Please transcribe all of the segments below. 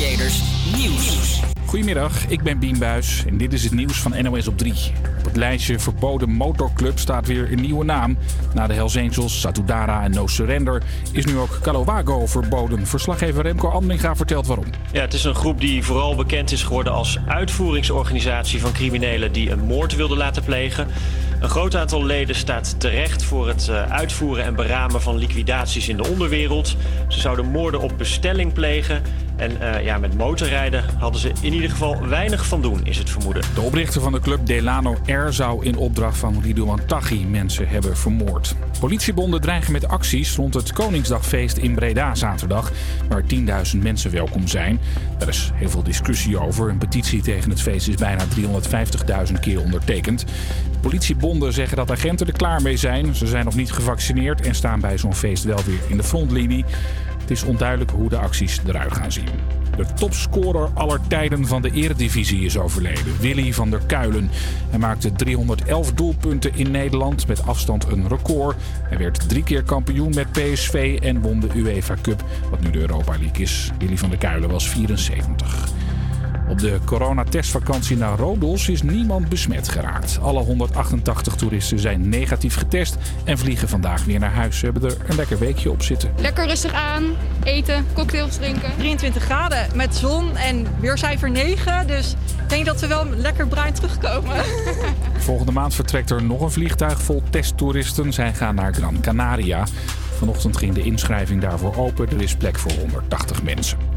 Creators Nieuws. Goedemiddag, ik ben Bien Buis en dit is het nieuws van NOS op 3. Op het lijstje verboden motorclub staat weer een nieuwe naam. Na de Hells Angels, Satudara en No Surrender is nu ook Calowago verboden. Verslaggever Remco Andringa vertelt waarom. Ja, het is een groep die vooral bekend is geworden als uitvoeringsorganisatie van criminelen die een moord wilden laten plegen. Een groot aantal leden staat terecht voor het eh, uitvoeren en beramen van liquidaties in de onderwereld. Ze zouden moorden op bestelling plegen. En uh, ja, met motorrijden hadden ze in ieder geval weinig van doen, is het vermoeden. De oprichter van de club Delano R zou in opdracht van Ridouan Taghi mensen hebben vermoord. Politiebonden dreigen met acties rond het Koningsdagfeest in Breda zaterdag, waar 10.000 mensen welkom zijn. Er is heel veel discussie over. Een petitie tegen het feest is bijna 350.000 keer ondertekend. Politiebonden zeggen dat agenten er klaar mee zijn. Ze zijn nog niet gevaccineerd en staan bij zo'n feest wel weer in de frontlinie. Het is onduidelijk hoe de acties eruit gaan zien. De topscorer aller tijden van de Eredivisie is overleden, Willy van der Kuilen. Hij maakte 311 doelpunten in Nederland, met afstand een record. Hij werd drie keer kampioen met PSV en won de UEFA Cup, wat nu de Europa League is. Willy van der Kuilen was 74. Op de coronatestvakantie naar Rodos is niemand besmet geraakt. Alle 188 toeristen zijn negatief getest en vliegen vandaag weer naar huis. Ze hebben er een lekker weekje op zitten. Lekker rustig aan, eten, cocktails drinken. 23 graden met zon en weercijfer 9. Dus ik denk dat we wel lekker bruin terugkomen. Volgende maand vertrekt er nog een vliegtuig vol testtoeristen. Zij gaan naar Gran Canaria. Vanochtend ging de inschrijving daarvoor open. Er is plek voor 180 mensen.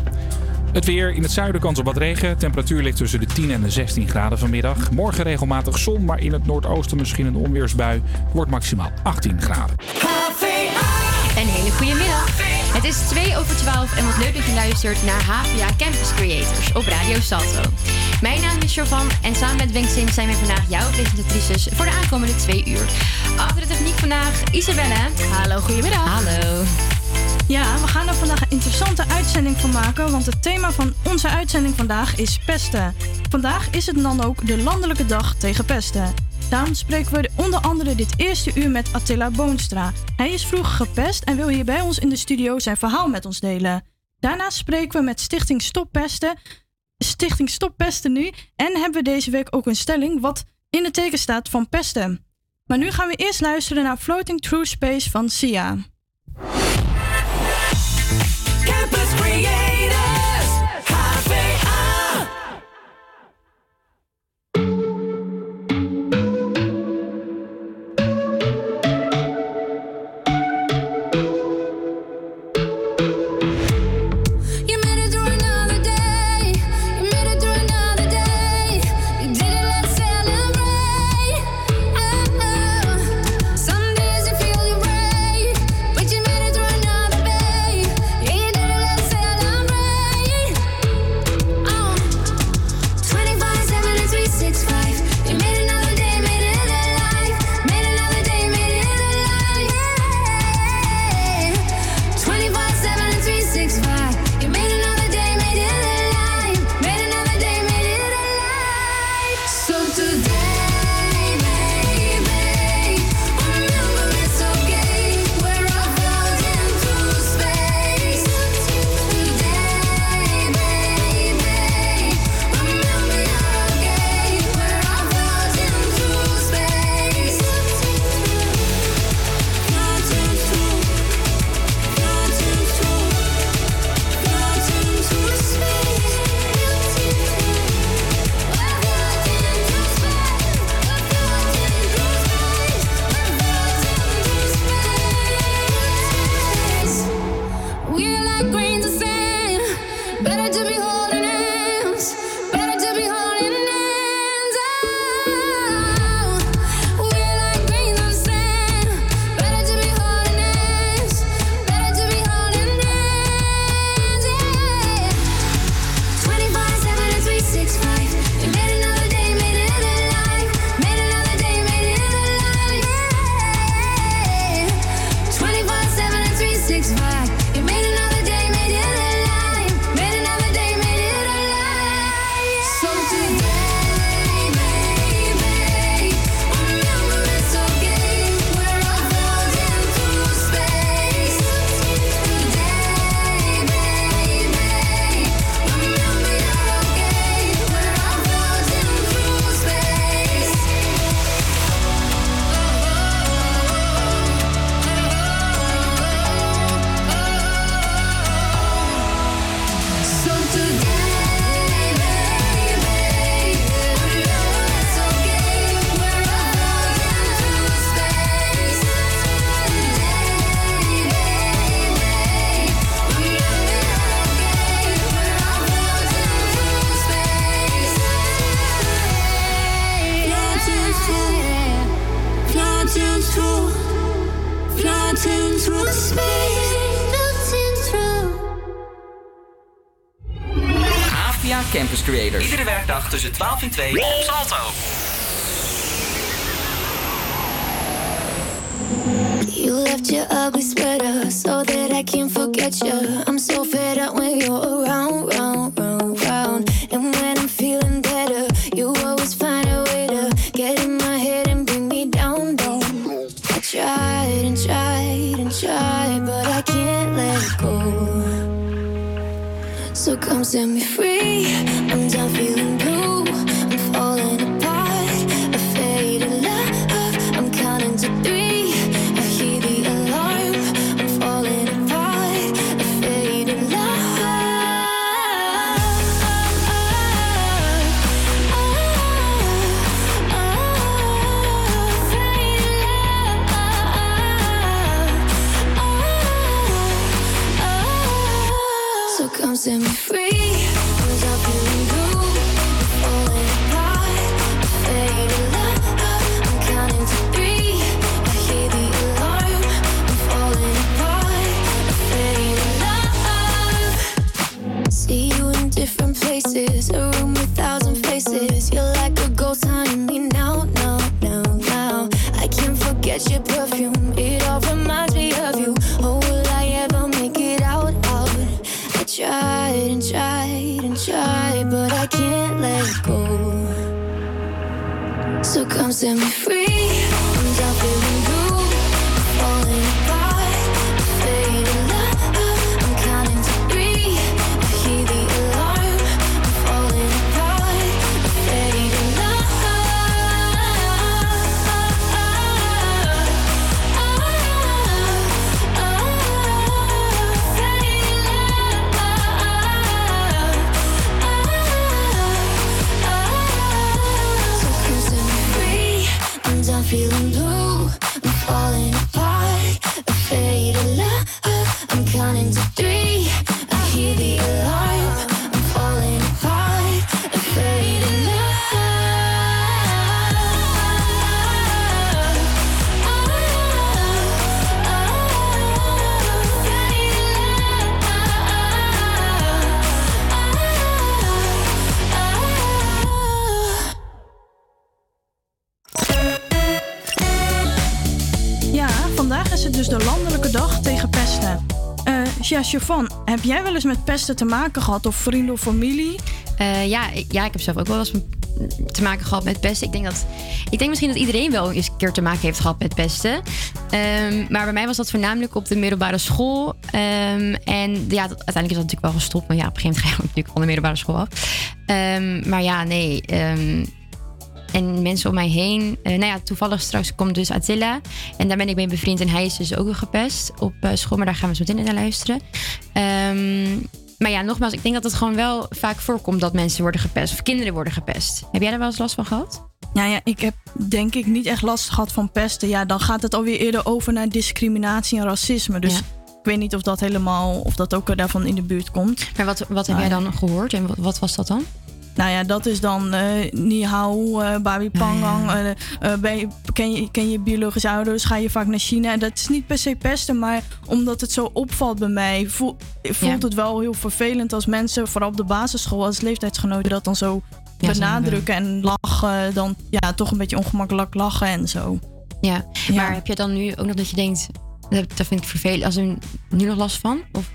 Het weer. In het zuiden kans op wat regen. Temperatuur ligt tussen de 10 en de 16 graden vanmiddag. Morgen regelmatig zon, maar in het noordoosten misschien een onweersbui. Wordt maximaal 18 graden. Een hele goede middag. Het is 2 over 12 en wat leuk dat je luistert naar HVA Campus Creators op Radio Salto. Mijn naam is Jovan en samen met Wenk Sim zijn wij vandaag jouw presentatrices voor de aankomende twee uur. Achter de techniek vandaag Isabelle. Hallo, goedemiddag. Hallo. Ja, we gaan er vandaag een interessante uitzending van maken, want het thema van onze uitzending vandaag is pesten. Vandaag is het dan ook de Landelijke Dag tegen Pesten. Daarom spreken we onder andere dit eerste uur met Attila Boonstra. Hij is vroeger gepest en wil hier bij ons in de studio zijn verhaal met ons delen. Daarna spreken we met Stichting Stop Pesten, Stichting Stop Pesten nu en hebben we deze week ook een stelling wat in het teken staat van pesten. Maar nu gaan we eerst luisteren naar Floating Through Space van Sia. Tussen 12 en 2 Siobhan, heb jij wel eens met pesten te maken gehad of vrienden of familie? Eh, ja, ja, ik heb zelf ook wel eens te maken gehad met pesten. Ik denk, dat, ik denk misschien dat iedereen wel eens een keer te maken heeft gehad met pesten. Ehm, maar bij mij was dat voornamelijk op de middelbare school. Ehm, en ja, dat, uiteindelijk is dat natuurlijk wel gestopt. Maar ja, op een gegeven moment ga je natuurlijk van de middelbare school af. Ehm, maar ja, nee. En mensen om mij heen. eh, nou ja, toevallig straks komt dus Attila. En daar ben ik mee bevriend. En hij is dus ook gepest op eh, school. Maar daar gaan we zo meteen naar luisteren. Ehm, maar ja, nogmaals, ik denk dat het gewoon wel vaak voorkomt dat mensen worden gepest. Of kinderen worden gepest. Heb jij daar wel eens last van gehad? Nou ja, ik heb denk ik niet echt last gehad van pesten. Ja, dan gaat het alweer eerder over naar discriminatie en racisme. Dus Ja. ik weet niet of dat helemaal, of dat ook daarvan in de buurt komt. Maar wat, wat heb jij dan gehoord en wat, wat was dat dan? Nou ja, dat is dan eh ni hao, eh babi pangang. eh, ben je, ken, je, ken je biologische ouders? Ga je vaak naar China? Dat is niet per se pesten, maar omdat het zo opvalt bij mij, voel- voelt Ja. het wel heel vervelend als mensen, vooral op de basisschool, als leeftijdsgenoten, dat dan zo Ja, benadrukken en lachen. Dan ja, toch een beetje ongemakkelijk lachen en zo. Ja, maar heb je dan nu ook nog dat je denkt... Dat, vind ik vervelend. Als er nu nog last van? Of,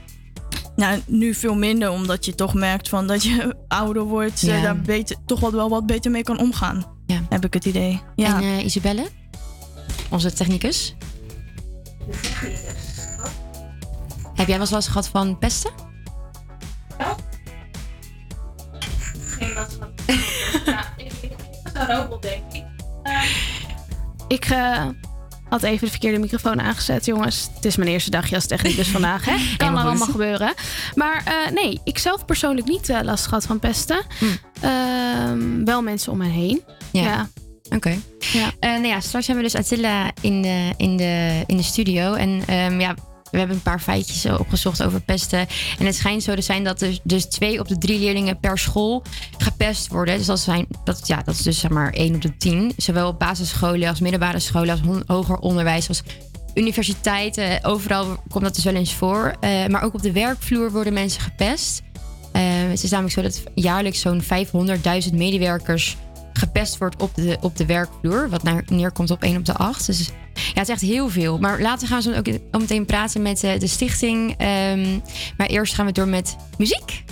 Nou, nu veel minder, omdat je toch merkt van dat je ouder wordt, eh, Ja. daar beter, toch wat, wel wat beter mee kan omgaan. Ja. Heb ik het idee. Ja. En eh, Isabelle? Onze technicus? Heb jij wel eens last gehad van pesten? Geen last van. ja, ik, ik was een robot, denk ik. Ik eh, had even de verkeerde microfoon aangezet, jongens. Het is mijn eerste dagje als technicus vandaag, hè? Kan er allemaal gebeuren. Maar eh, nee, ik zelf persoonlijk niet eh, last gehad van pesten. Ehm, wel mensen om me heen. Ja. Ja. Oké. Ja. Eh, nou ja, straks hebben we dus Attila in de, in de, in de studio. En ehm, ja, we hebben een paar feitjes eh, opgezocht over pesten. En het schijnt zo te zijn dat er dus twee op de drie leerlingen per school gepest worden. Dus dat, zijn, dat, ja, dat is dus zeg maar één op de tien. Zowel op basisscholen als middelbare scholen, als hoger onderwijs, als universiteiten. Overal komt dat dus wel eens voor. Eh, maar ook op de werkvloer worden mensen gepest. het is namelijk zo dat jaarlijks zo'n 500.000 medewerkers gepest wordt op de, op de werkvloer. Wat naar, neerkomt op 1 op de 8. Dus ja, het is echt heel veel. Maar later gaan we zo ook meteen praten met de stichting. Ehm, maar eerst gaan we door met muziek.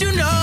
you know.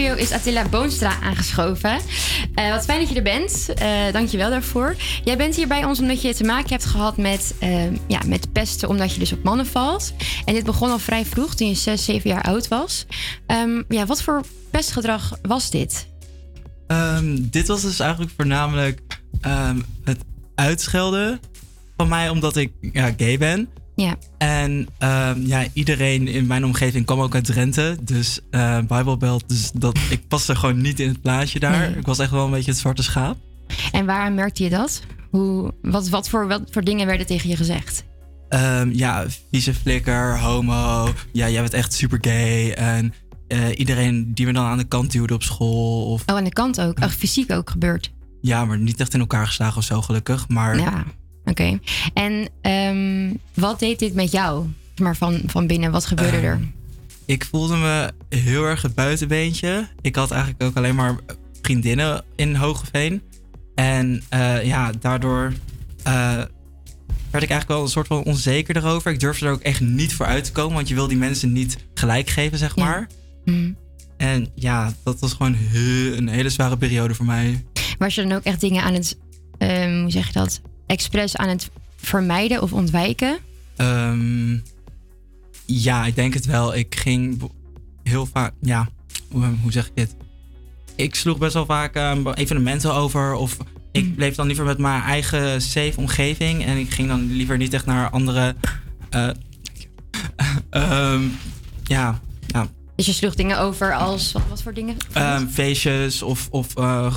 Is Attila Boonstra aangeschoven. Eh, wat fijn dat je er bent. Eh je wel daarvoor. Jij bent hier bij ons omdat je te maken hebt gehad met, eh, ja, met pesten... omdat je dus op mannen valt. En dit begon al vrij vroeg, toen je 6, 7 jaar oud was. Ehm, ja, wat voor pestgedrag was dit? Ehm, dit was dus eigenlijk voornamelijk het uitschelden van mij omdat ik ja, gay ben. Ja. En ehm, ja, iedereen in mijn omgeving kwam ook uit Drenthe. Dus uh, Bijbelbelt, dus dat, ik paste gewoon niet in het plaatje daar. Nee. Ik was echt wel een beetje het zwarte schaap. En waaraan merkte je dat? Hoe, wat, wat, voor, wat voor dingen werden tegen je gezegd? Ehm, ja, vieze flikker, homo. Ja, jij bent echt super gay. En eh, iedereen die me dan aan de kant duwde op school. Of, Oh, aan de kant ook. Ach, fysiek ook gebeurd. ja, maar niet echt in elkaar geslagen of zo, gelukkig. Maar Ja, oké. En ehm, wat deed dit met jou? Maar van, van binnen, wat gebeurde Ehm, er? Ik voelde me heel erg het buitenbeentje. Ik had eigenlijk ook alleen maar vriendinnen in Hogeveen. En eh, ja, daardoor eh, werd ik eigenlijk wel een soort van onzeker erover. Ik durfde er ook echt niet voor uit te komen, want je wil die mensen niet gelijk geven, zeg maar. Mhm. En ja, dat was gewoon een hele zware periode voor mij. Was je dan ook echt dingen aan het, ehm, hoe zeg je dat, expres aan het vermijden of ontwijken? Ehm, ja, ik denk het wel. Ik ging heel vaak, ja, hoe, hoe zeg ik dit? Ik sloeg best wel vaak ehm, evenementen over. Of ik bleef dan liever met mijn eigen safe omgeving. En ik ging dan liever niet echt naar andere. eh, ehm, ja, ja Dus je sloeg dingen over als, wat, wat voor dingen? feestjes of. of eh,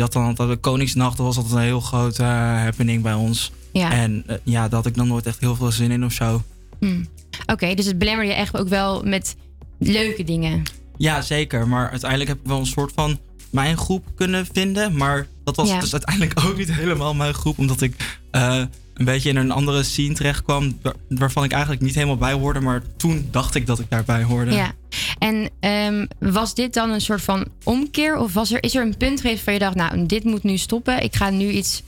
had dan altijd de Koningsnacht. Dat was altijd een heel grote eh, happening bij ons. Ja. En eh, ja, daar had ik dan nooit echt heel veel zin in of zo. Hmm. Oké, dus het belemmerde je echt ook wel met leuke dingen. Ja, zeker. Maar uiteindelijk heb ik wel een soort van mijn groep kunnen vinden. Maar dat was Ja. dus uiteindelijk ook niet helemaal mijn groep. Omdat ik eh, een beetje in een andere scene terecht kwam. Waar, waarvan ik eigenlijk niet helemaal bij hoorde. Maar toen dacht ik dat ik daarbij hoorde. Ja. En ehm, was dit dan een soort van omkeer? Of was er, is er een punt geweest waar je dacht, nou, dit moet nu stoppen. Ik ga nu iets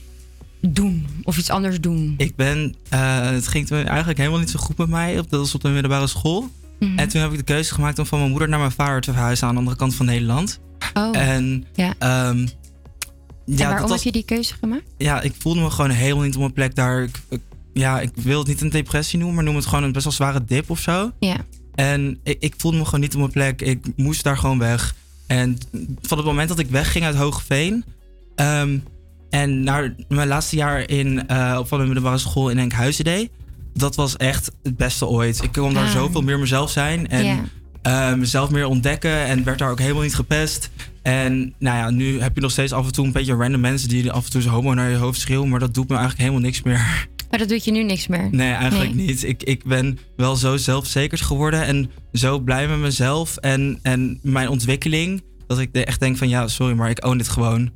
doen of iets anders doen. Ik ben, eh, het ging toen eigenlijk helemaal niet zo goed met mij. Op, dat was op de middelbare school. Mhm. En toen heb ik de keuze gemaakt om van mijn moeder naar mijn vader te verhuizen aan de andere kant van Nederland. Oh. En, Ja. Ehm, en ja, waarom dat heb was, je die keuze gemaakt? ja, ik voelde me gewoon helemaal niet op mijn plek daar. Ik, ik- ja, ik wil het niet een depressie noemen, maar noem het gewoon een best wel zware dip of zo. Ja. En ik, ik voelde me gewoon niet op mijn plek. Ik moest daar gewoon weg. En van het moment dat ik wegging uit Hoogveen... ehm, en naar mijn laatste jaar in, eh, op van de middelbare school in Enkhuizen deed... dat was echt het beste ooit. Ik kon daar Ah. zoveel meer mezelf zijn. En Ja. Eh, mezelf meer ontdekken. En werd daar ook helemaal niet gepest. En nou ja, nu heb je nog steeds af en toe een beetje random mensen... die af en toe zo homo naar je hoofd schreeuwen. Maar dat doet me eigenlijk helemaal niks meer. Maar dat doet je nu niks meer. Nee, eigenlijk Nee. niet. Ik, ik ben wel zo zelfzeker geworden en zo blij met mezelf en, en mijn ontwikkeling. Dat ik echt denk van ja, sorry, maar ik own dit gewoon.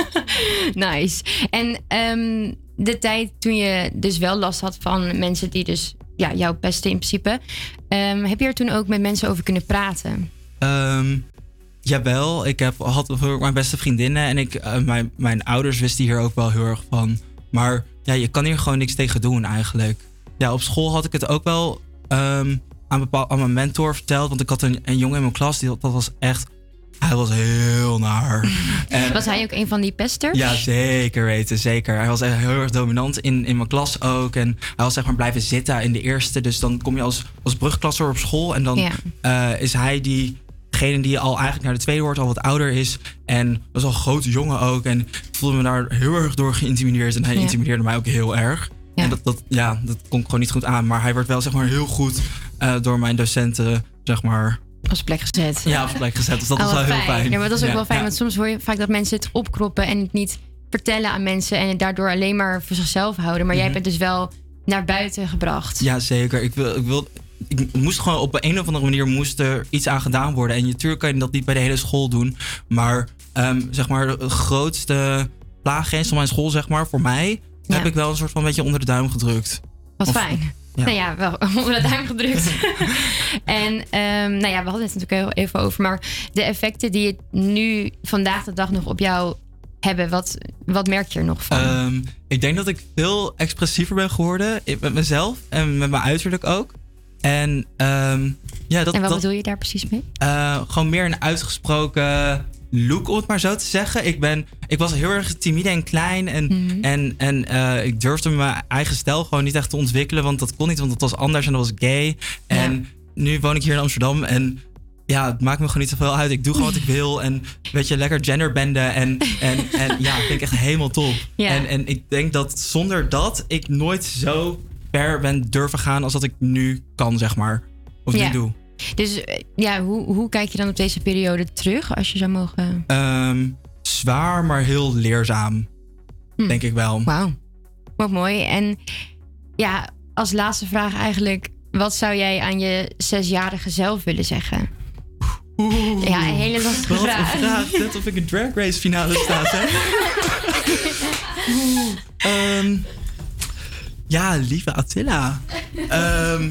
nice. En ehm, de tijd toen je dus wel last had van mensen die dus ja, jou pesten in principe. ehm, heb je er toen ook met mensen over kunnen praten? Ehm jawel, ik heb, had mijn beste vriendinnen en ik, eh, mijn, mijn ouders wisten hier ook wel heel erg van. Maar ja, je kan hier gewoon niks tegen doen eigenlijk. Ja, op school had ik het ook wel ehm, aan, bepaal, aan mijn mentor verteld. Want ik had een, een jongen in mijn klas, die, dat was echt... Hij was heel naar. En- Was hij ook een van die pesters? Ja, zeker weten, zeker. Hij was echt heel erg dominant in, in mijn klas ook. En hij was zeg maar blijven zitten in de eerste. Dus dan kom je als, als brugklasser op school. En dan Ja. eh, is hij diegene die al eigenlijk naar de tweede hoort, al wat ouder is. En was al een grote jongen ook. En ik voelde me daar heel erg door geïntimideerd. En hij Ja. intimideerde mij ook heel erg. En dat, dat, ja, dat kon ik gewoon niet goed aan. Maar hij werd wel zeg maar heel goed eh, door mijn docenten, zeg maar... Op zijn plek gezet. Ja, op zijn plek gezet. Dus dat Oh, was wel heel fijn. Ja, maar dat is ook Ja, wel fijn, ja. want soms hoor je vaak dat mensen het opkroppen en het niet vertellen aan mensen en het daardoor alleen maar voor zichzelf houden. Maar jij Mhm. hebt het dus wel naar buiten gebracht. Ja, zeker. Ik, wil, ik, wil, ik moest gewoon op een of andere manier moest er iets aan gedaan worden. En natuurlijk kan je dat niet bij de hele school doen. Maar ehm, zeg maar, de grootste plaaggrens van mijn school, zeg maar, voor mij, Ja. heb ik wel een soort van beetje onder de duim gedrukt. Wat Of- fijn. Ja. Nou ja, wel onder de duim gedrukt. en ehm, nou ja, we hadden het natuurlijk heel even over. Maar de effecten die het nu vandaag de dag nog op jou hebben, wat, wat merk je er nog van? Ehm, ik denk dat ik veel expressiever ben geworden met mezelf en met mijn uiterlijk ook. En ehm, ja, dat, en wat dat, bedoel je daar precies mee? Eh, gewoon meer een uitgesproken look, om het maar zo te zeggen. Ik, ben, ik was heel erg timide en klein. En, Mhm. en, en eh, ik durfde mijn eigen stijl gewoon niet echt te ontwikkelen. Want dat kon niet, want dat was anders en dat was gay. En nu woon ik hier in Amsterdam. En ja, het maakt me gewoon niet zoveel uit. Ik doe gewoon wat ik wil. En weet je, lekker genderbenden. En, en, en ja, dat vind ik echt helemaal top. Ja. En, en ik denk dat zonder dat ik nooit zo ver ben durven gaan als dat ik nu kan, zeg maar. Of Ja. nu doe. Dus eh, ja, hoe, hoe kijk je dan op deze periode terug, als je zou mogen... Ehm, zwaar, maar heel leerzaam. Denk ik wel. Wauw. Wat mooi. En ja, als laatste vraag eigenlijk... Wat zou jij aan je zesjarige zelf willen zeggen? Ja, een hele lastige Wat een vraag. vraag. Net of ik een drag race finale sta, hè? Ehm, ja, lieve Attila. Ehm,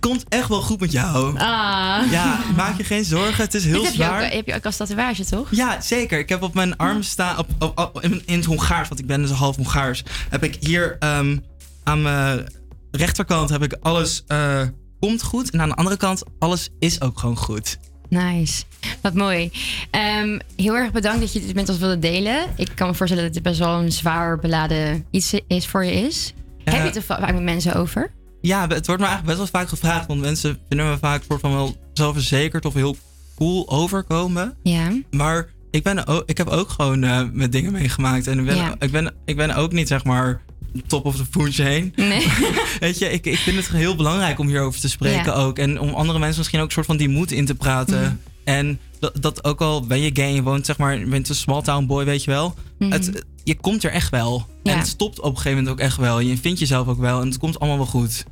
komt echt wel goed met jou. Ah. Ja, maak je geen zorgen. Het is heel Dit heb je, zwaar. ook, heb je ook als tatoeage, toch? Ja, zeker. Ik heb op mijn arm staan, op, op, op- in, in het Hongaars, want ik ben dus half Hongaars, heb ik hier ehm, aan mijn rechterkant heb ik alles eh, komt goed. En aan de andere kant, alles is ook gewoon goed. Nice. Wat mooi. Ehm, heel erg bedankt dat je dit met ons wilde delen. Ik kan me voorstellen dat dit best wel een zwaar beladen iets is voor je is. Heb je het er vaak met mensen over? Ja, het wordt me eigenlijk best wel vaak gevraagd, want mensen vinden me vaak soort van wel zelfverzekerd of heel cool overkomen. Ja. Maar ik, ben ook, ik heb ook gewoon eh, met dingen meegemaakt. En ik ben, Ja. ik, ben, ik ben ook niet, zeg maar, top of the food chain. Nee. Weet je, ik, ik vind het heel belangrijk om hierover te spreken Ja. ook. En om andere mensen misschien ook een soort van die moed in te praten. Mhm. En dat, dat ook al ben je gay en je woont, zeg maar, je bent een small town boy, weet je wel. Mhm. Het, je komt er echt wel. Ja. En het stopt op een gegeven moment ook echt wel. Je vindt jezelf ook wel en het komt allemaal wel goed.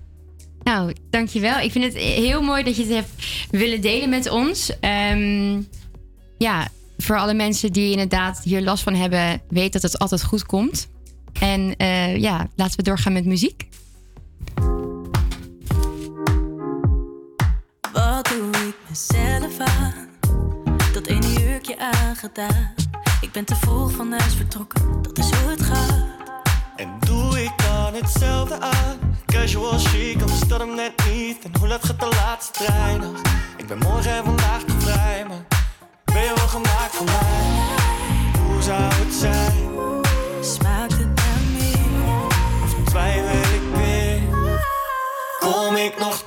Nou, dankjewel. Ik vind het heel mooi dat je het hebt willen delen met ons. Ehm, ja, voor alle mensen die inderdaad hier last van hebben, weet dat het altijd goed komt. En eh, ja, laten we doorgaan met muziek. Wat doe ik mezelf aan? Ik ben te vroeg van huis vertrokken, dat is hoe het gaat. En doe ik dan hetzelfde aan? Casual chic, anders dat hem net niet. En hoe laat gaat de laatste trein nog? Ik ben morgen en vandaag te vrij, maar ben je wel gemaakt voor mij? Hoe zou het zijn? Smaakt het naar meer? Of twijfel ik weer? Kom ik nog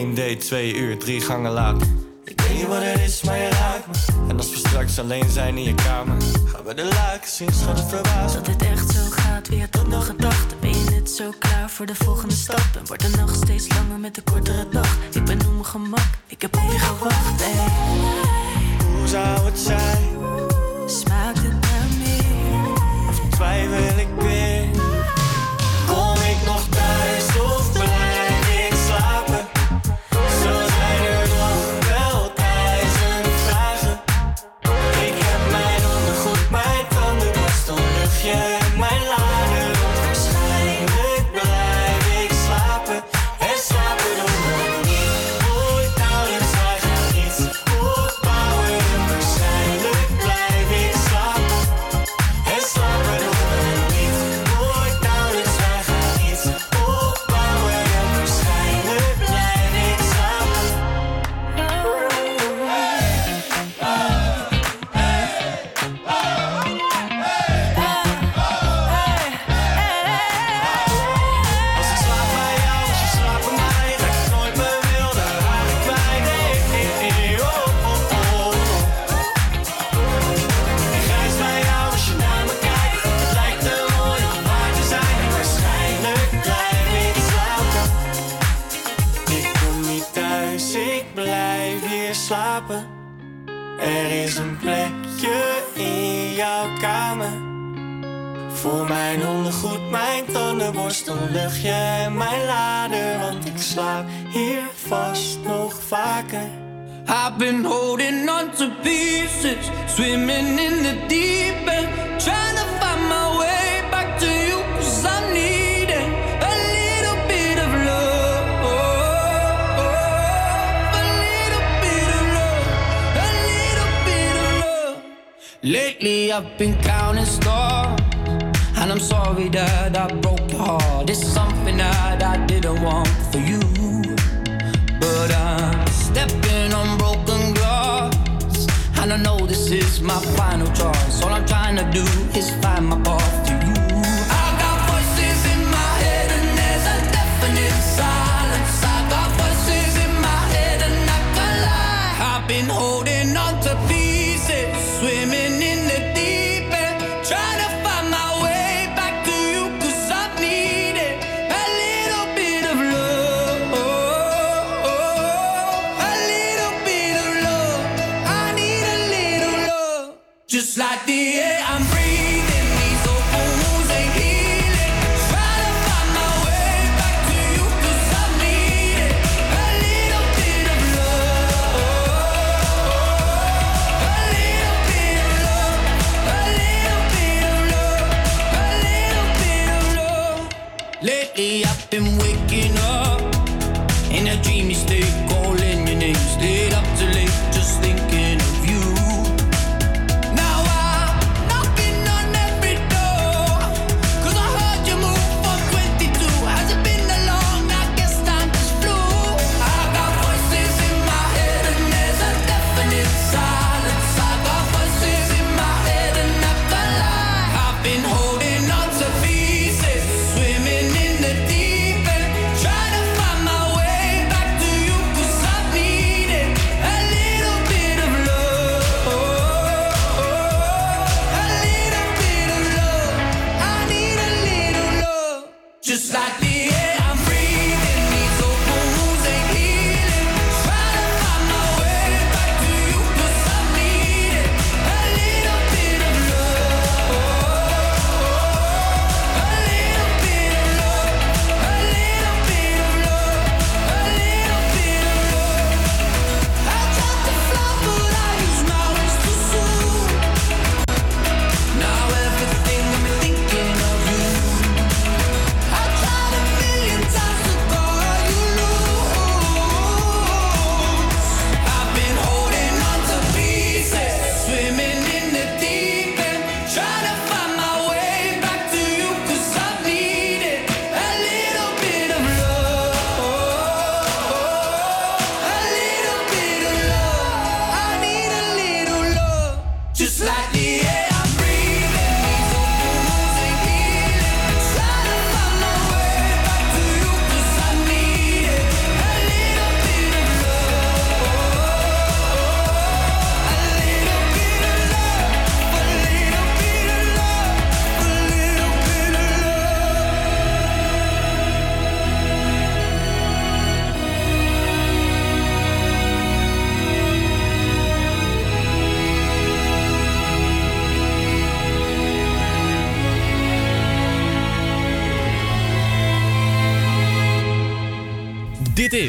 Eén date, twee uur, drie gangen later. Ik weet niet wat het is, maar je raakt me. En als we straks alleen zijn in je kamer, gaan we de luiken zien, schat het verbaasd. Dat dit echt zo gaat, weer tot nog gedachten. Ben je net zo klaar voor de volgende stap? En wordt de nacht steeds langer met de kortere dag? Ik ben op mijn gemak, ik heb op je gewacht. Hey. Hoe zou het zijn? Smaakt het naar meer? Of twijfel ik weer? Swimming in the deep end, trying to find my way back to you, cause I'm needing a little bit of love. A little bit of love, a little bit of love. Lately I've been counting stars, and I'm sorry that I broke your heart. It's something that I didn't want for you. My final choice. All I'm trying to do is find my path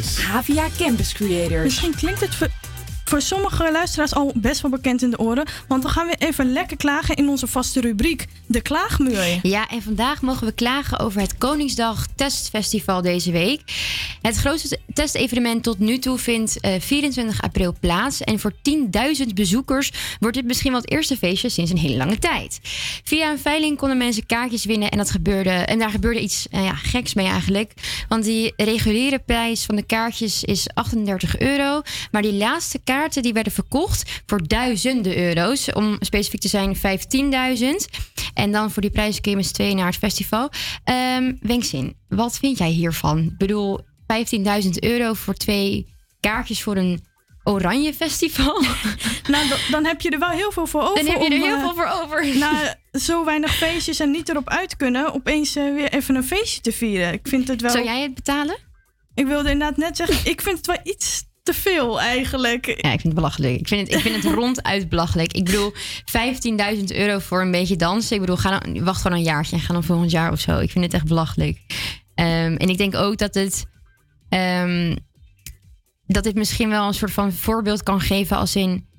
is Havia Campus Creators. Misschien klinkt het voor, sommige luisteraars al best wel bekend in de oren. Want we gaan weer even lekker klagen in onze vaste rubriek, de klaagmuur. Ja, en vandaag mogen we klagen over het Koningsdag Testfestival deze week. Het grootste testevenement tot nu toe vindt eh, 24 april plaats. En voor 10.000 bezoekers wordt dit misschien wel het eerste feestje sinds een hele lange tijd. Via een veiling konden mensen kaartjes winnen en, dat gebeurde, en daar gebeurde iets eh, ja, geks mee eigenlijk. Want die reguliere prijs van de kaartjes is 38 euro. Maar die laatste kaarten die werden verkocht voor duizenden euro's. Om specifiek te zijn 15.000. En dan voor die prijs kun je met tweeën naar het festival. Wenkzin, wat vind jij hiervan? Ik bedoel, 15.000 euro voor twee kaartjes voor een oranje festival? Nou, dan, dan heb je er wel heel veel voor over. Dan heb je er om, heel eh, veel voor over. Na zo weinig feestjes en niet erop uit kunnen, opeens eh, weer even een feestje te vieren. Ik vind het wel. Zou jij het betalen? Ik wilde inderdaad net zeggen, ik vind het wel iets te veel eigenlijk. Ja, ik vind het belachelijk. Ik vind het, ik vind het ronduit belachelijk. Ik bedoel, 15.000 euro voor een beetje dansen. Ik bedoel, ga wacht gewoon een jaartje en ga dan volgend jaar of zo. Ik vind het echt belachelijk. Ehm, en ik denk ook dat het... ehm, dat dit misschien wel een soort van voorbeeld kan geven als in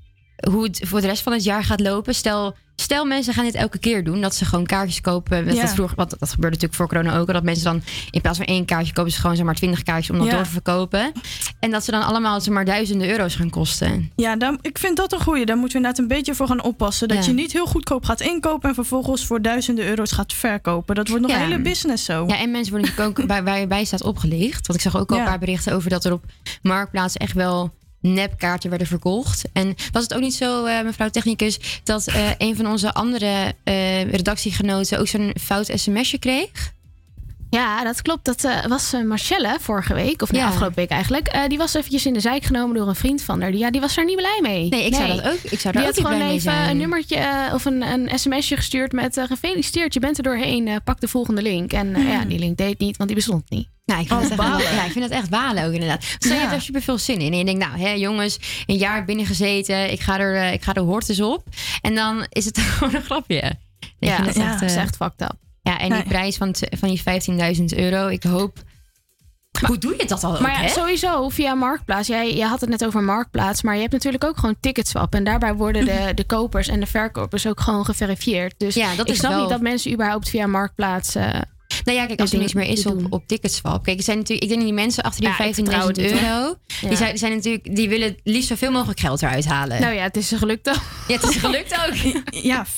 hoe het voor de rest van het jaar gaat lopen. Stel, stel mensen gaan dit elke keer doen, dat ze gewoon kaartjes kopen. Dat, Ja. dat, vroeger, want dat gebeurde natuurlijk voor corona ook, dat mensen dan in plaats van één kaartje kopen ze gewoon zeg maar 20 kaartjes om dat Ja. door te verkopen. En dat ze dan allemaal zeg maar duizenden euro's gaan kosten. Ja, dan, ik vind dat een goeie. Daar moeten we inderdaad een beetje voor gaan oppassen. Dat Ja. je niet heel goedkoop gaat inkopen en vervolgens voor duizenden euro's gaat verkopen. Dat wordt nog een hele business zo. Ja, en mensen worden natuurlijk ook bij, waar je bij staat opgelicht. Want ik zag ook al een paar berichten over dat er op Marktplaats echt wel nepkaarten werden verkocht. En was het ook niet zo, eh, mevrouw technicus, dat eh, een van onze andere eh, redactiegenoten ook zo'n fout sms'je kreeg? Ja, dat klopt. Dat eh, was eh, Marcelle vorige week, of Ja. afgelopen week eigenlijk. Eh, die was eventjes in de zijk genomen door een vriend van haar. Die, ja, die was er niet blij mee. Nee, ik zou dat ook- ik zou daar die ook had gewoon even zijn. een nummertje of een, een sms'je gestuurd met gefeliciteerd, je bent er doorheen. pak de volgende link. En ja, die link deed niet, want die bestond niet. Nou, ik vind, Oh, het echt, balen. ja, ik vind het echt balen ook inderdaad. Stel je Ja. hebt er super veel zin in. En je denkt, nou hè, jongens, een jaar binnen gezeten. Ik ga er, ik ga er hortes op. En dan is het gewoon een grapje. Ik Ja, vind het ja, echt, dat is echt fucked up. Ja, en die prijs van, van die 15.000 euro. Ik hoop... hoe doe je dat ook, Maar ja, sowieso via Marktplaats. Jij, jij had het net over Marktplaats. Maar je hebt natuurlijk ook gewoon ticketswap. En daarbij worden de, de kopers en de verkopers ook gewoon geverifieerd. Dus Ja, dat ik is snap wel- niet dat mensen überhaupt via Marktplaats... eh, Nou ja, kijk, als er niks meer is op, op Ticketswap. Kijk, er zijn natuurlijk, ik denk dat die mensen achter die Ja, ik 15.000 vertrouw het niet, hoor. euro... Ja. Die, zijn, zijn natuurlijk, die willen het liefst zoveel mogelijk geld eruit halen. Nou ja, het is gelukt ook. Ja, het is gelukt ook. Ja, 15.000.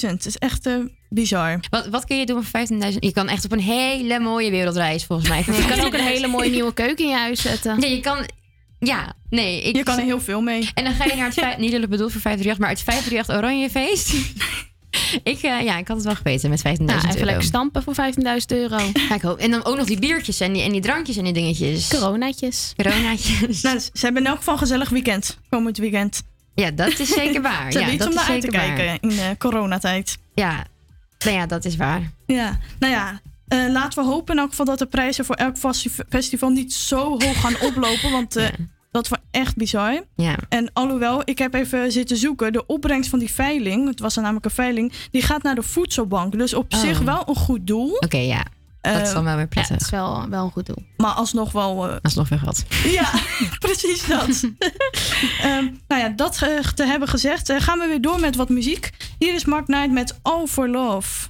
Het is echt eh, bizar. Wat, wat kun je doen voor 15.000? Je kan echt op een hele mooie wereldreis, volgens mij. Je kan ook een hele mooie nieuwe keuken in je huis zetten. Nee, je kan... Ja, nee. Ik, Je kan er heel veel mee. En dan ga je naar het... Niet lullig bedoeld voor 538, maar het 538 Oranjefeest. ik, eh, ja, ik had het wel geweten met 15.000 Nou, euro. even lekker stampen voor 15.000 euro. Ja, ik hoop. En dan ook nog die biertjes en die, en die drankjes en die dingetjes. Coronaatjes. Coronaatjes. Nou, ze hebben in elk geval een gezellig weekend. Komend weekend. Ja, dat is zeker waar. Ze ja, hebben iets dat om is naar uit te waar. kijken in eh, coronatijd. Ja, nou ja, dat is waar. Ja, nou ja. eh, laten we hopen in elk geval dat de prijzen voor elk festi- festival niet zo hoog gaan oplopen. Want eh, dat wel echt bizar. Ja. En alhoewel, ik heb even zitten zoeken. De opbrengst van die veiling, het was er namelijk een veiling, die gaat naar de voedselbank. Dus op Oh. zich wel een goed doel. Oké, ja. Dat is dan wel weer prettig. Ja, het is wel, wel een goed doel. Maar alsnog wel. eh, Alsnog weer gehad. ja, precies dat. Ehm, nou ja, dat eh, te hebben gezegd, eh, gaan we weer door met wat muziek. Hier is Mark Knight met All for Love.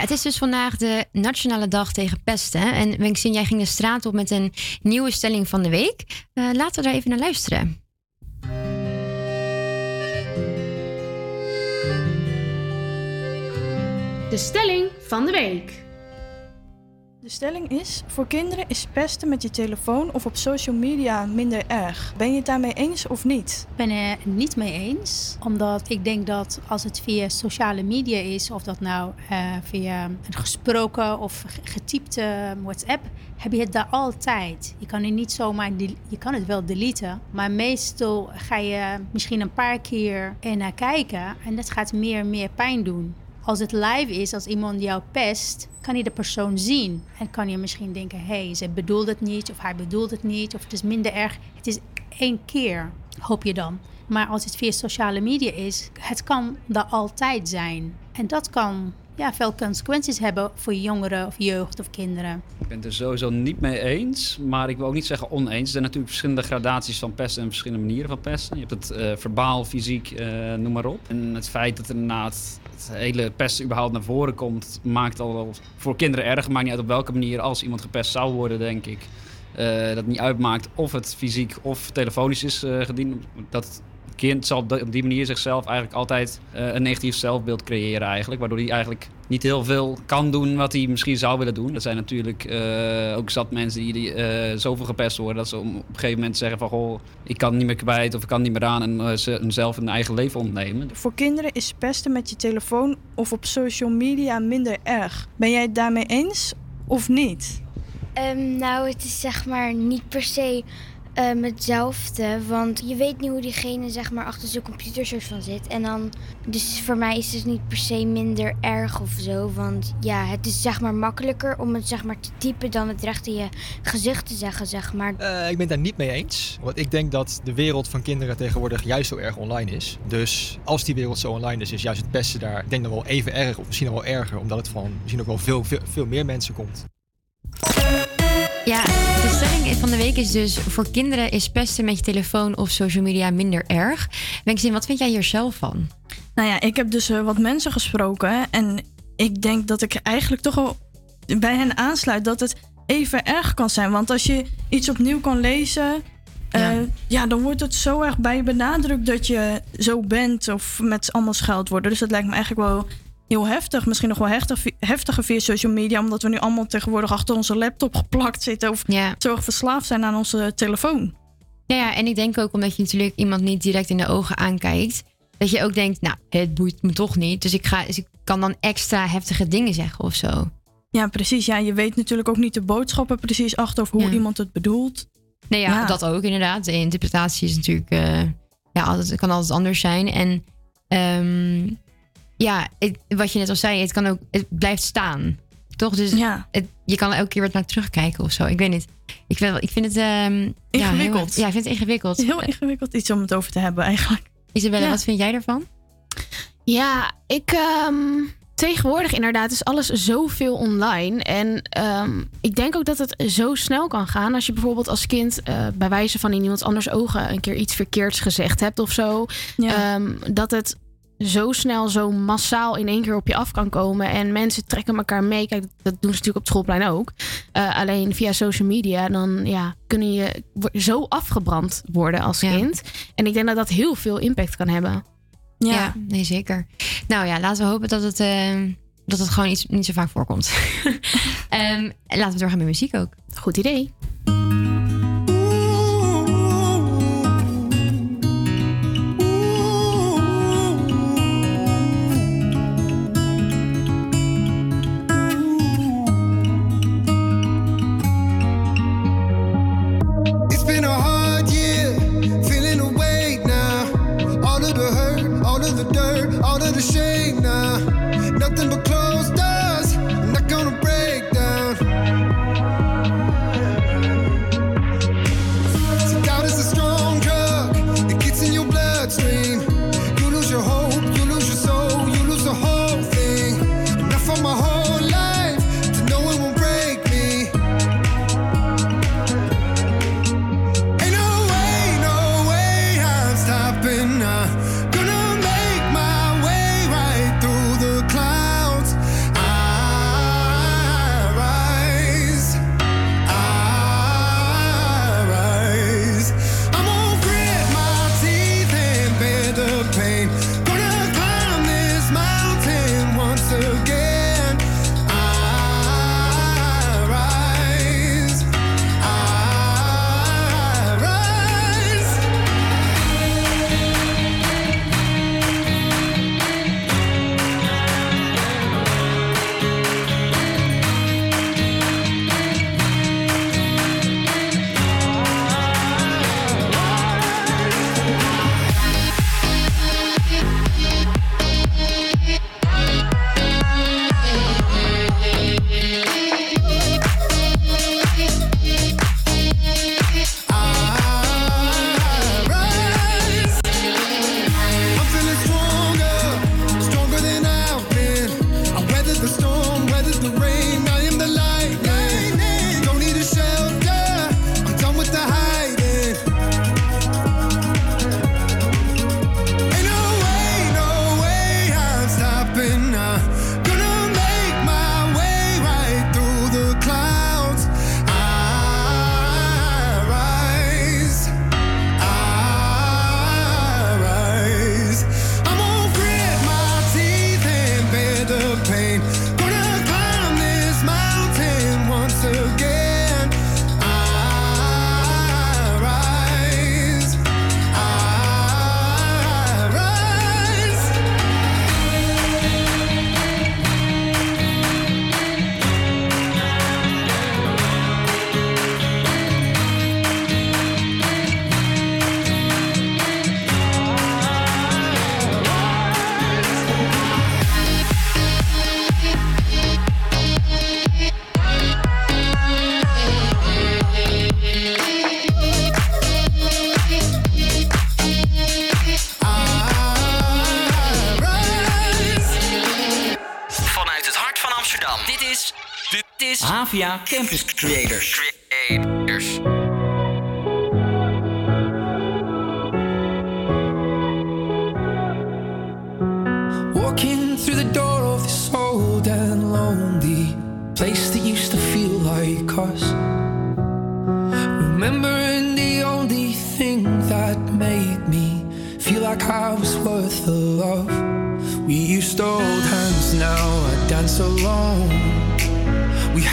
Het is dus vandaag de Nationale Dag tegen Pesten. En Wenksin, jij ging de straat op met een nieuwe stelling van de week. Eh, laten we daar even naar luisteren. De stelling van de week. De stelling is: voor kinderen is pesten met je telefoon of op social media minder erg. Ben je het daarmee eens of niet? Ik ben er niet mee eens. Omdat ik denk dat als het via sociale media is, of dat nou eh, via een gesproken of ge- getypte WhatsApp, heb je het daar altijd. Je kan het niet zomaar, je kan het wel deleten, maar meestal ga je misschien een paar keer er naar kijken en dat gaat meer en meer pijn doen. Als het live is, als iemand jou pest, kan je de persoon zien. En kan je misschien denken, hé, hey, ze bedoelt het niet, of hij bedoelt het niet, of het is minder erg. Het is één keer, hoop je dan. Maar als het via sociale media is, het kan daar altijd zijn. En dat kan ja, veel consequenties hebben voor jongeren of jeugd of kinderen. Ik ben het er sowieso niet mee eens, maar ik wil ook niet zeggen oneens. Er zijn natuurlijk verschillende gradaties van pesten en verschillende manieren van pesten. Je hebt het eh, verbaal, fysiek, eh, noem maar op. En het feit dat er inderdaad het hele pesten überhaupt naar voren komt, maakt al voor kinderen erg. Maakt niet uit op welke manier, als iemand gepest zou worden, denk ik. eh, dat niet uitmaakt of het fysiek of telefonisch is eh, gediend. Dat kind zal op die manier zichzelf eigenlijk altijd eh, een negatief zelfbeeld creëren eigenlijk. Waardoor hij eigenlijk niet heel veel kan doen wat hij misschien zou willen doen. Er zijn natuurlijk eh, ook zat mensen die, die eh, zoveel gepest worden... dat ze op een gegeven moment zeggen van... Goh, ik kan niet meer kwijt of ik kan niet meer aan... en ze hunzelf een eigen leven ontnemen. Voor kinderen is pesten met je telefoon of op social media minder erg. Ben jij het daarmee eens of niet? Ehm, nou, het is zeg maar niet per se ehm, hetzelfde. Want je weet niet hoe diegene zeg maar achter zijn computer soort van zit. En dan, dus voor mij is het niet per se minder erg of zo. Want ja, het is zeg maar makkelijker om het zeg maar te typen dan het recht in je gezicht te zeggen, zeg maar. Eh, ik ben het daar niet mee eens. Want ik denk dat de wereld van kinderen tegenwoordig juist zo erg online is. Dus als die wereld zo online is, is juist het pesten daar, ik denk dan wel even erg of misschien nog wel erger. Omdat het van misschien ook wel veel, veel, veel meer mensen komt. Ja, stelling van de week is dus... voor kinderen is pesten met je telefoon of social media minder erg. Wenkzin, wat vind jij hier zelf van? Nou ja, ik heb dus eh, wat mensen gesproken. En ik denk dat ik eigenlijk toch wel bij hen aansluit dat het even erg kan zijn. Want als je iets opnieuw kan lezen. eh, ja. dan wordt het zo erg bij je benadrukt dat je zo bent of met allemaal scheldwoorden. Dus dat lijkt me eigenlijk wel heel heftig. Misschien nog wel heftig, heftiger via social media, omdat we nu allemaal tegenwoordig achter onze laptop geplakt zitten of zo verslaafd zijn aan onze telefoon. Ja, ja, en ik denk ook omdat je natuurlijk iemand niet direct in de ogen aankijkt... dat je ook denkt, nou, het boeit me toch niet. Dus ik, ga, dus ik kan dan extra heftige dingen zeggen of zo. Ja, precies. Ja, je weet natuurlijk ook niet de boodschappen precies achter of hoe Ja. iemand het bedoelt. Nee, ja, dat ook inderdaad. De interpretatie is natuurlijk, eh, ja, altijd, kan altijd anders zijn. En ehm, ja, het- wat je net al zei, het kan ook, het blijft staan. Toch? Dus het, je kan elke keer weer naar terugkijken of zo. Ik weet niet. Ik wel- ik vind het ehm, ja, heel- Ingewikkeld. Ja, ik vind het ingewikkeld. Heel ingewikkeld iets om het over te hebben eigenlijk. Isabelle, Ja. wat vind jij ervan? Ja, ik. ehm, tegenwoordig inderdaad is alles zoveel online. En ehm, ik denk ook dat het zo snel kan gaan. Als je bijvoorbeeld als kind eh, bij wijze van in iemand anders ogen een keer iets verkeerds gezegd hebt of zo. ehm, dat het zo snel, zo massaal in één keer op je af kan komen. En mensen trekken elkaar mee. Kijk, dat doen ze natuurlijk op het schoolplein ook. Eh, alleen via social media, dan ja, kunnen je zo afgebrand worden als kind. En ik denk dat dat heel veel impact kan hebben. Ja. nee, zeker. Nou ja, laten we hopen dat het, ehm, dat het gewoon iets, niet zo vaak voorkomt. Ehm, en laten we doorgaan met muziek ook. Goed idee. Campus Creators. Creators. Walking through the door of this old and lonely place that used to feel like us. Remembering the only thing that made me feel like I was worth the love. We used to hold hands, now I dance alone.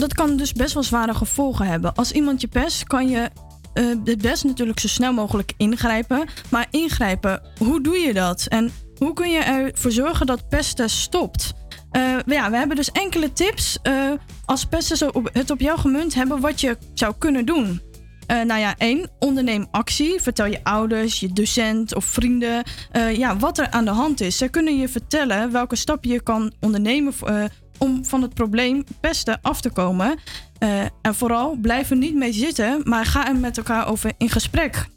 Dat kan dus best wel zware gevolgen hebben. Als iemand je pest, kan je eh, het best natuurlijk zo snel mogelijk ingrijpen. Maar ingrijpen, hoe doe je dat? En hoe kun je ervoor zorgen dat pesten stopt? Eh, ja, we hebben dus enkele tips eh, als pesten het op jou gemunt hebben wat je zou kunnen doen. Eh, nou ja, één, onderneem actie. Vertel je ouders, je docent of vrienden ja, wat er aan de hand is. Zij kunnen je vertellen welke stappen je kan ondernemen om van het probleem pesten af te komen. Eh, en vooral, blijf er niet mee zitten, maar ga er met elkaar over in gesprek.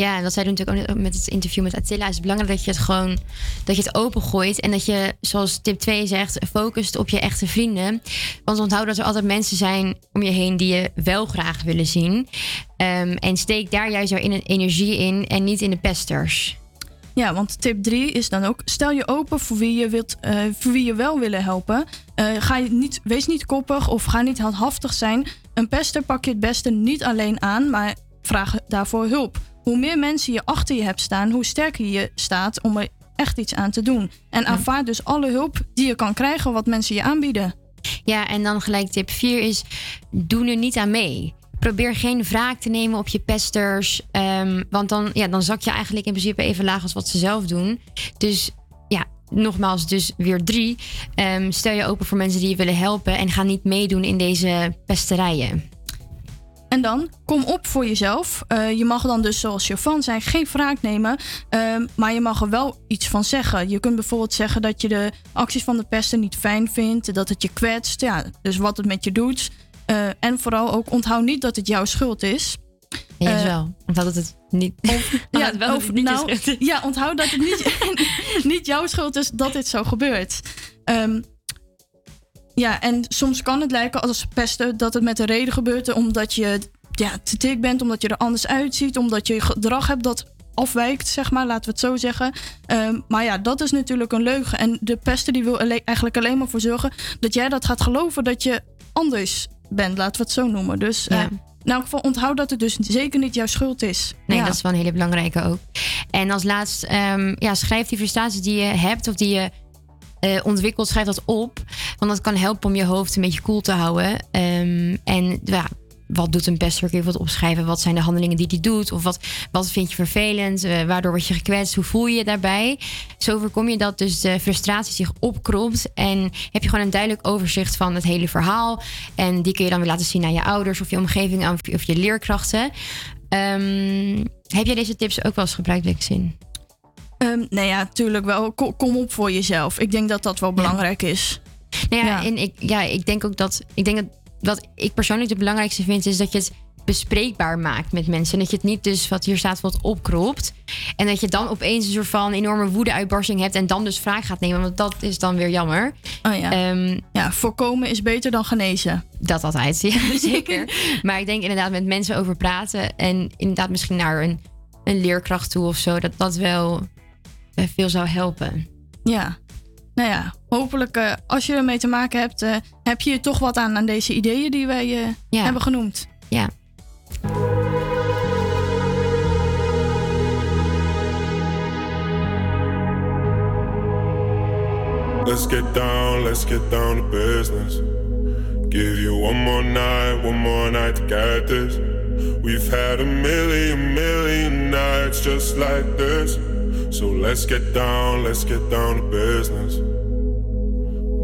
Ja, en dat zei natuurlijk ook met het interview met Attila. is het belangrijk dat je het gewoon dat je het opengooit. En dat je, zoals tip 2 zegt, focust op je echte vrienden. Want onthoud dat er altijd mensen zijn om je heen die je wel graag willen zien. Ehm, en steek daar juist jouw energie in en niet in de pesters. Ja, want tip 3 is dan ook: stel je open voor wie je, wilt, eh, voor wie je wel willen helpen. Eh, ga je niet, wees niet koppig of ga niet heldhaftig zijn. Een pester pak je het beste niet alleen aan, maar vraag daarvoor hulp. Hoe meer mensen je achter je hebt staan, hoe sterker je staat om er echt iets aan te doen. En aanvaard dus alle hulp die je kan krijgen wat mensen je aanbieden. Ja, en dan gelijk tip 4 is: doe er niet aan mee. Probeer geen wraak te nemen op je pesters. ehm, want dan, ja, dan zak je eigenlijk in principe even laag als wat ze zelf doen. Dus ja, nogmaals, dus weer drie. Ehm, stel je open voor mensen die je willen helpen. En ga niet meedoen in deze pesterijen. En dan, kom op voor jezelf. Eh, je mag dan dus, zoals Jovan zei, geen wraak nemen. ehm, maar je mag er wel iets van zeggen. Je kunt bijvoorbeeld zeggen dat je de acties van de pester niet fijn vindt. Dat het je kwetst. Ja, dus wat het met je doet. Eh, en vooral ook onthoud niet dat het jouw schuld is. Ja, Eh, wel. Omdat het het niet. ja, het wel of- niet is nou, schuld. ja, onthoud dat het niet, niet jouw schuld is dat dit zo gebeurt. Ehm, ja, en soms kan het lijken als pesten dat het met een reden gebeurt. Omdat je ja, te dik bent, omdat je er anders uitziet, omdat je gedrag hebt dat afwijkt, zeg maar, laten we het zo zeggen. Ehm, maar ja, dat is natuurlijk een leugen. En de pester die wil eigenlijk alleen maar voor zorgen dat jij dat gaat geloven dat je anders bent, laten we het zo noemen. Dus Ja. eh, in elk geval onthoud dat het dus zeker niet jouw schuld is. Nee, Ja. dat is wel een hele belangrijke ook. En als laatst, ehm, ja, schrijf die frustraties die je hebt of die je eh, ontwikkelt, schrijf dat op. Want dat kan helpen om je hoofd een beetje koel te houden. Ehm, en ja, wat doet een pester? Kun je wat opschrijven? Wat zijn de handelingen die die doet? Of wat, wat vind je vervelend? Eh, waardoor word je gekwetst? Hoe voel je je daarbij? Zo voorkom je dat dus de frustratie zich opkropt. En heb je gewoon een duidelijk overzicht van het hele verhaal. En die kun je dan weer laten zien aan je ouders of je omgeving of je, of je leerkrachten. Ehm, heb jij deze tips ook wel eens gebruikt, Wixin? Ehm nou ja, natuurlijk wel. Ko- Kom op voor jezelf. Ik denk dat dat wel belangrijk is. Nou ja, Ja. en ik, ja, ik denk ook dat. Ik denk dat wat ik persoonlijk het belangrijkste vind, is dat je het bespreekbaar maakt met mensen. En dat je het niet dus wat hier staat wat opkropt. En dat je dan opeens een soort van enorme woede-uitbarsting hebt. En dan dus vraag gaat nemen. Want dat is dan weer jammer. Oh ja. ja, voorkomen is beter dan genezen. Dat altijd, ja, zeker. maar ik denk inderdaad met mensen over praten. En inderdaad misschien naar een, een leerkracht toe of zo. Dat dat wel eh, veel zou helpen. Ja. Nou ja, hopelijk eh, als je ermee te maken hebt, eh, heb je er toch wat aan aan deze ideeën die wij eh, hebben genoemd. Ja. Let's get down, let's get down to business. Give you one more night, one more night to get this. We've had a million, million nights just like this. So let's get down, let's get down to business.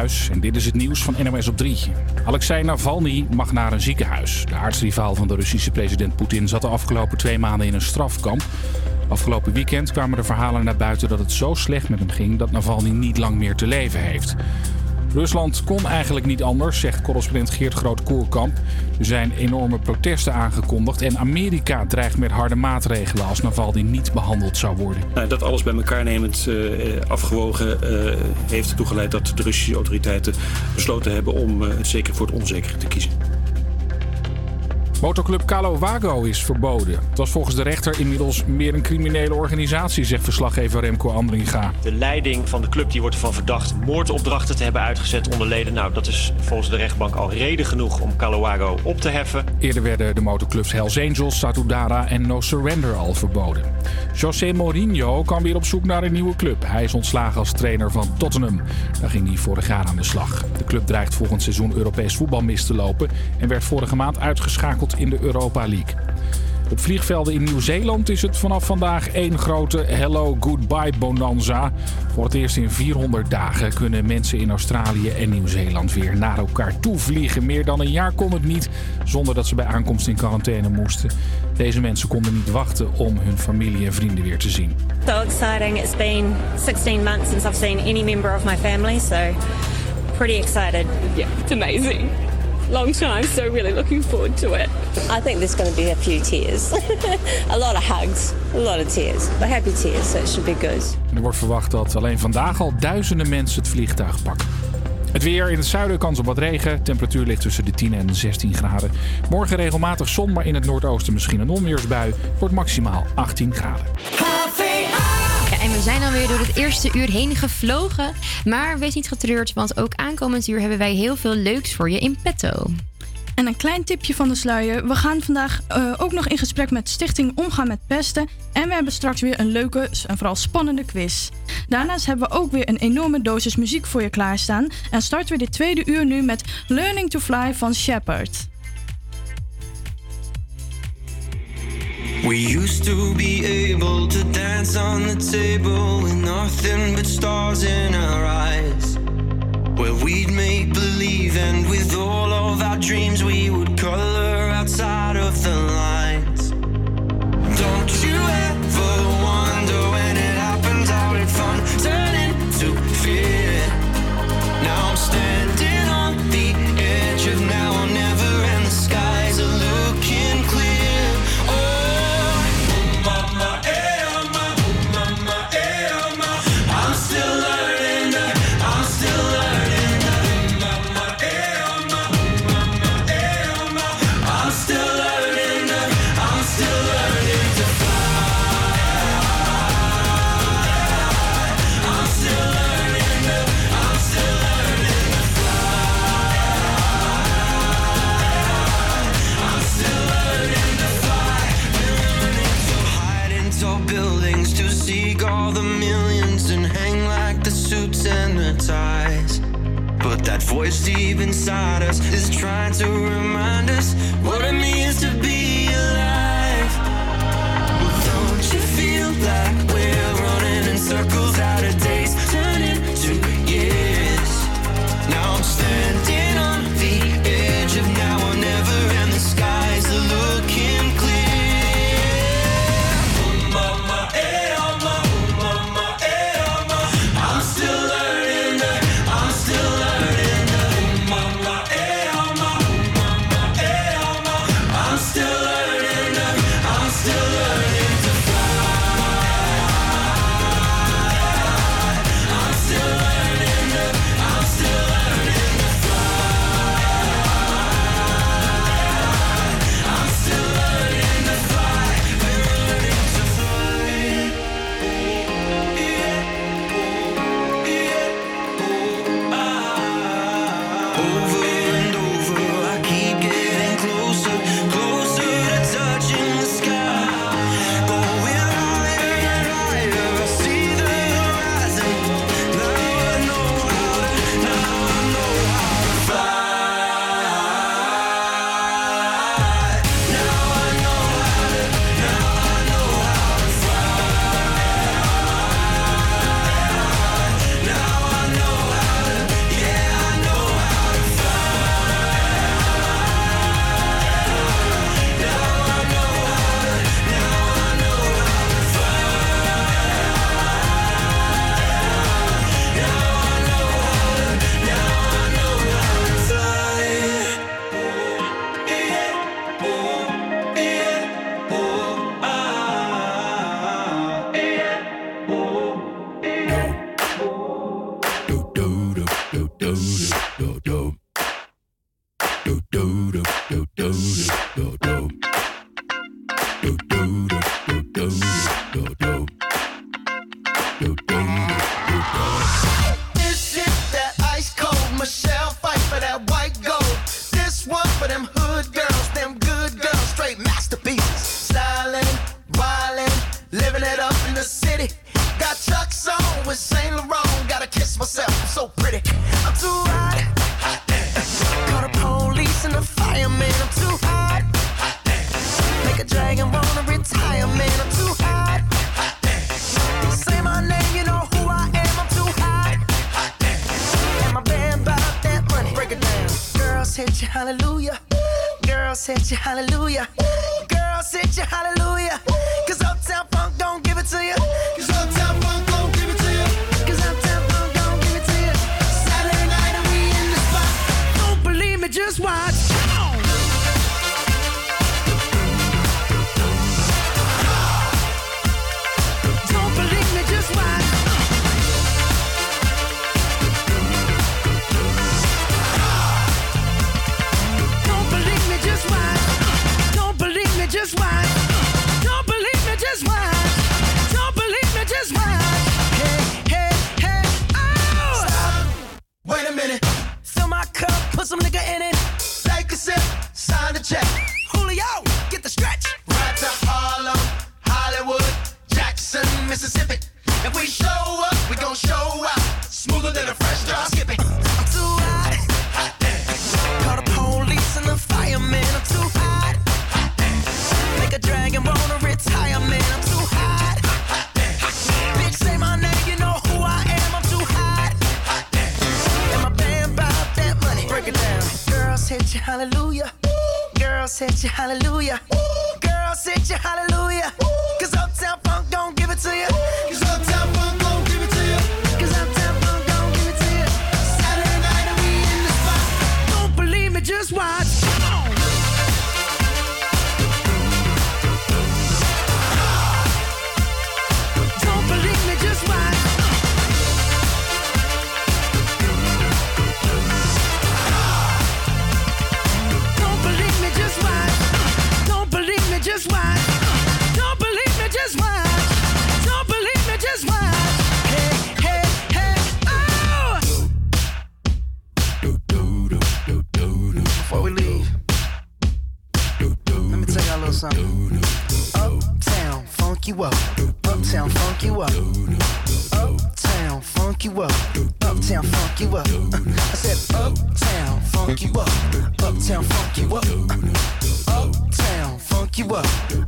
en dit is het nieuws van NOS op 3. Alexei Navalny mag naar een ziekenhuis. De aartsrivaal van de Russische president Poetin zat de afgelopen twee maanden in een strafkamp. Afgelopen weekend kwamen de verhalen naar buiten dat het zo slecht met hem ging dat Navalny niet lang meer te leven heeft. Rusland kon eigenlijk niet anders, zegt correspondent Geert Groot-Koerkamp. Er zijn enorme protesten aangekondigd en Amerika dreigt met harde maatregelen als Navalny niet behandeld zou worden. Nou, dat alles bij elkaar nemend eh, afgewogen eh, heeft ertoe geleid dat de Russische autoriteiten besloten hebben om eh, zeker voor het onzekere te kiezen. Motorclub Calo Wago is verboden. Het was volgens de rechter inmiddels meer een criminele organisatie, zegt verslaggever Remco Andringa. De leiding van de club die wordt ervan verdacht moordopdrachten te hebben uitgezet onder leden. Nou, dat is volgens de rechtbank al reden genoeg om Calawago op te heffen. Eerder werden de motorclubs Hells Angels, Satudara en No Surrender al verboden. José Mourinho kan weer op zoek naar een nieuwe club. Hij is ontslagen als trainer van Tottenham. Daar ging hij vorig jaar aan de slag. De club dreigt volgend seizoen Europees voetbal mis te lopen en werd vorige maand uitgeschakeld in de Europa League. Op vliegvelden in Nieuw-Zeeland is het vanaf vandaag één grote Hello Goodbye Bonanza. Voor het eerst in 400 dagen kunnen mensen in Australië en Nieuw-Zeeland weer naar elkaar toe vliegen. Meer dan een jaar kon het niet zonder dat ze bij aankomst in quarantaine moesten. Deze mensen konden niet wachten om hun familie en vrienden weer te zien. So exciting. It's been 16 months since I've seen any member of my family, so pretty excited. Yeah, it's amazing. Long time, so really looking forward to it. I think there's going to be a few tears. a lot of hugs, a lot of tears, but happy tears, so it should be good. En er wordt verwacht dat alleen vandaag al duizenden mensen het vliegtuig pakken. Het weer in het zuiden kans op wat regen. Temperatuur ligt tussen de 10 en 16 graden. Morgen regelmatig zon, maar in het noordoosten misschien een onweersbui. Wordt maximaal 18 graden. En we zijn alweer door het eerste uur heen gevlogen. Maar wees niet getreurd, want ook aankomend uur hebben wij heel veel leuks voor je in petto. En een klein tipje van de sluier. We gaan vandaag eh, ook nog in gesprek met Stichting Omgaan met Pesten. En we hebben straks weer een leuke en vooral spannende quiz. Daarnaast hebben we ook weer een enorme dosis muziek voor je klaarstaan. En starten we dit tweede uur nu met Learning to Fly van Shepard. We used to be able to dance on the table with nothing but stars in our eyes. Where we'd make believe, and with all of our dreams, we would color outside of the lines. Don't you ever voice deep inside us is trying to remind us what it means to be funk you up. Uptown, funk you up. I said, Uptown, funk you up. Uptown, funk you up. Uptown, funk you up.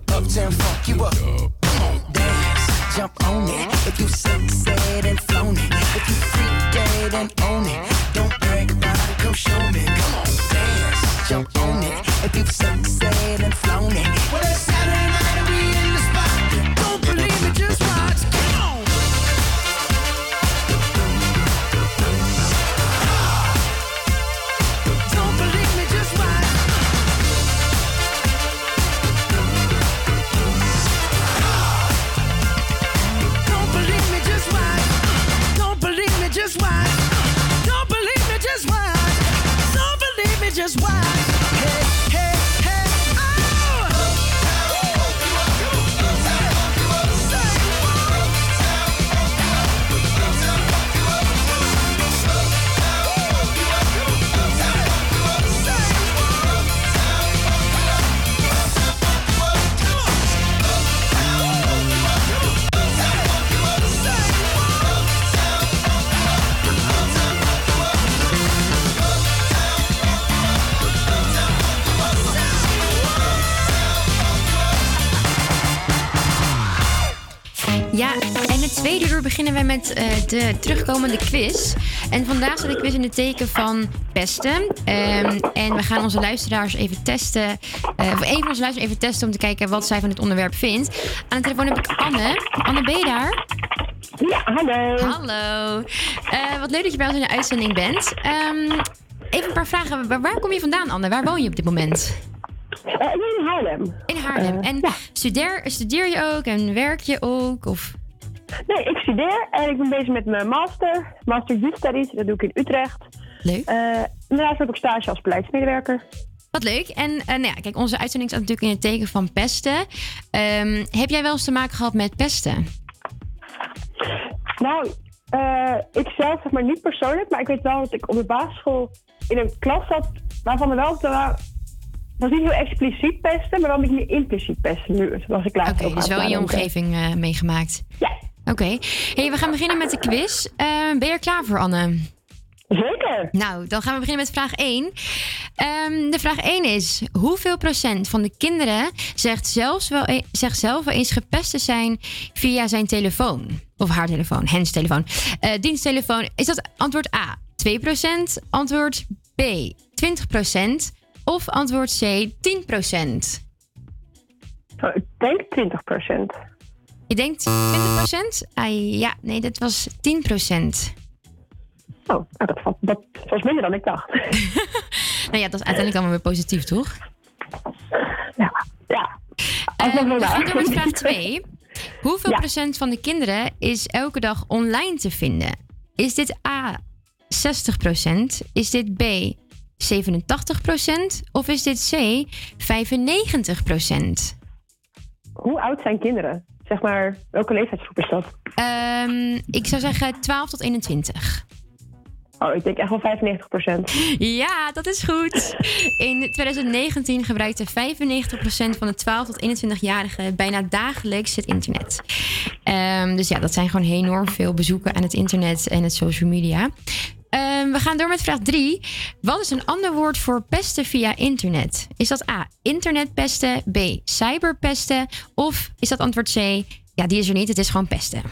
Uptown, funk you up. Dance, jump on it. If you sunset and flown it. If you freak dead and own it. Don't brag about it, come show me. Come on, dance, jump on it. If you sunset and flown it. Well, it's Saturday night beginnen wij met eh, de terugkomende quiz. En vandaag staat de quiz in het teken van pesten. Ehm, en we gaan onze luisteraars even testen. of een van onze luisteraars even testen om te kijken wat zij van dit onderwerp vindt. Aan de telefoon heb ik Anne. Anne, ben je daar? Ja, hallo. Hallo. Eh, wat leuk dat je bij ons in de uitzending bent. Ehm, even een paar vragen. Waar, waar kom je vandaan, Anne? Waar woon je op dit moment? In Haarlem. In Haarlem. En studeer, studeer je ook en werk je ook? Of? Nee, ik studeer en ik ben bezig met mijn master. Master Youth Studies. Dat doe ik in Utrecht. Leuk. en daarnaast heb ik stage als beleidsmedewerker. Wat leuk. En eh, nou ja, kijk, onze uitzending staat natuurlijk in het teken van pesten. Ehm, heb jij wel eens te maken gehad met pesten? Nou, eh, ik zelf zeg maar niet persoonlijk, maar ik weet wel dat ik op de basisschool in een klas zat waarvan er wel te was niet heel expliciet pesten, maar wel een beetje meer impliciet pesten. Nu was ik later Oké, dus wel in je omgeving eh, meegemaakt. Ja, Oké. Hey, we gaan beginnen met de quiz. Eh, ben je er klaar voor, Anne? Zeker. Nou, dan gaan we beginnen met vraag 1. Ehm, de vraag 1 is: hoeveel procent van de kinderen zegt, zelfs wel e- zegt zelf wel eens gepest te zijn via zijn telefoon? Of haar telefoon, hens telefoon. Eh, diensttelefoon. Is dat antwoord A 2%, antwoord B 20% of antwoord C 10%? Oh, ik denk 20%. Je denkt 20%? Ah, ja, nee, dat was 10%. Oh, nou, dat, valt- dat was minder dan ik dacht. Nou ja, dat is uiteindelijk allemaal weer positief, toch? Ja. Eh, we gaan door met vraag 2. Hoeveel procent van de kinderen is elke dag online te vinden? Is dit A 60% Is dit B 87% Of is dit C 95% Hoe oud zijn kinderen? Zeg maar, welke leeftijdsgroep is dat? Ehm, ik zou zeggen 12 tot 21. Oh, ik denk echt wel 95%. Ja, dat is goed. In 2019 gebruikte 95% van de 12 tot 21-jarigen bijna dagelijks het internet. Ehm, dus ja, dat zijn gewoon enorm veel bezoeken aan het internet en het social media. We gaan door met vraag 3. Wat is een ander woord voor pesten via internet? Is dat A, internetpesten, B, cyberpesten of is dat antwoord C, ja, die is er niet, het is gewoon pesten?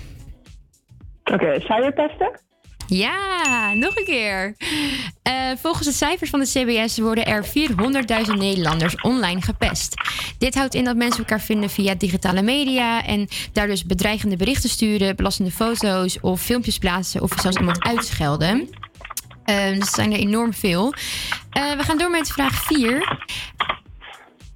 Oké, cyberpesten? Ja, nog een keer. Eh, volgens de cijfers van de CBS worden er 400.000 Nederlanders online gepest. Dit houdt in dat mensen elkaar vinden via digitale media en daar dus bedreigende berichten sturen, belastende foto's of filmpjes plaatsen of zelfs iemand uitschelden. Eh, dus er zijn er enorm veel. Eh, we gaan door met vraag 4.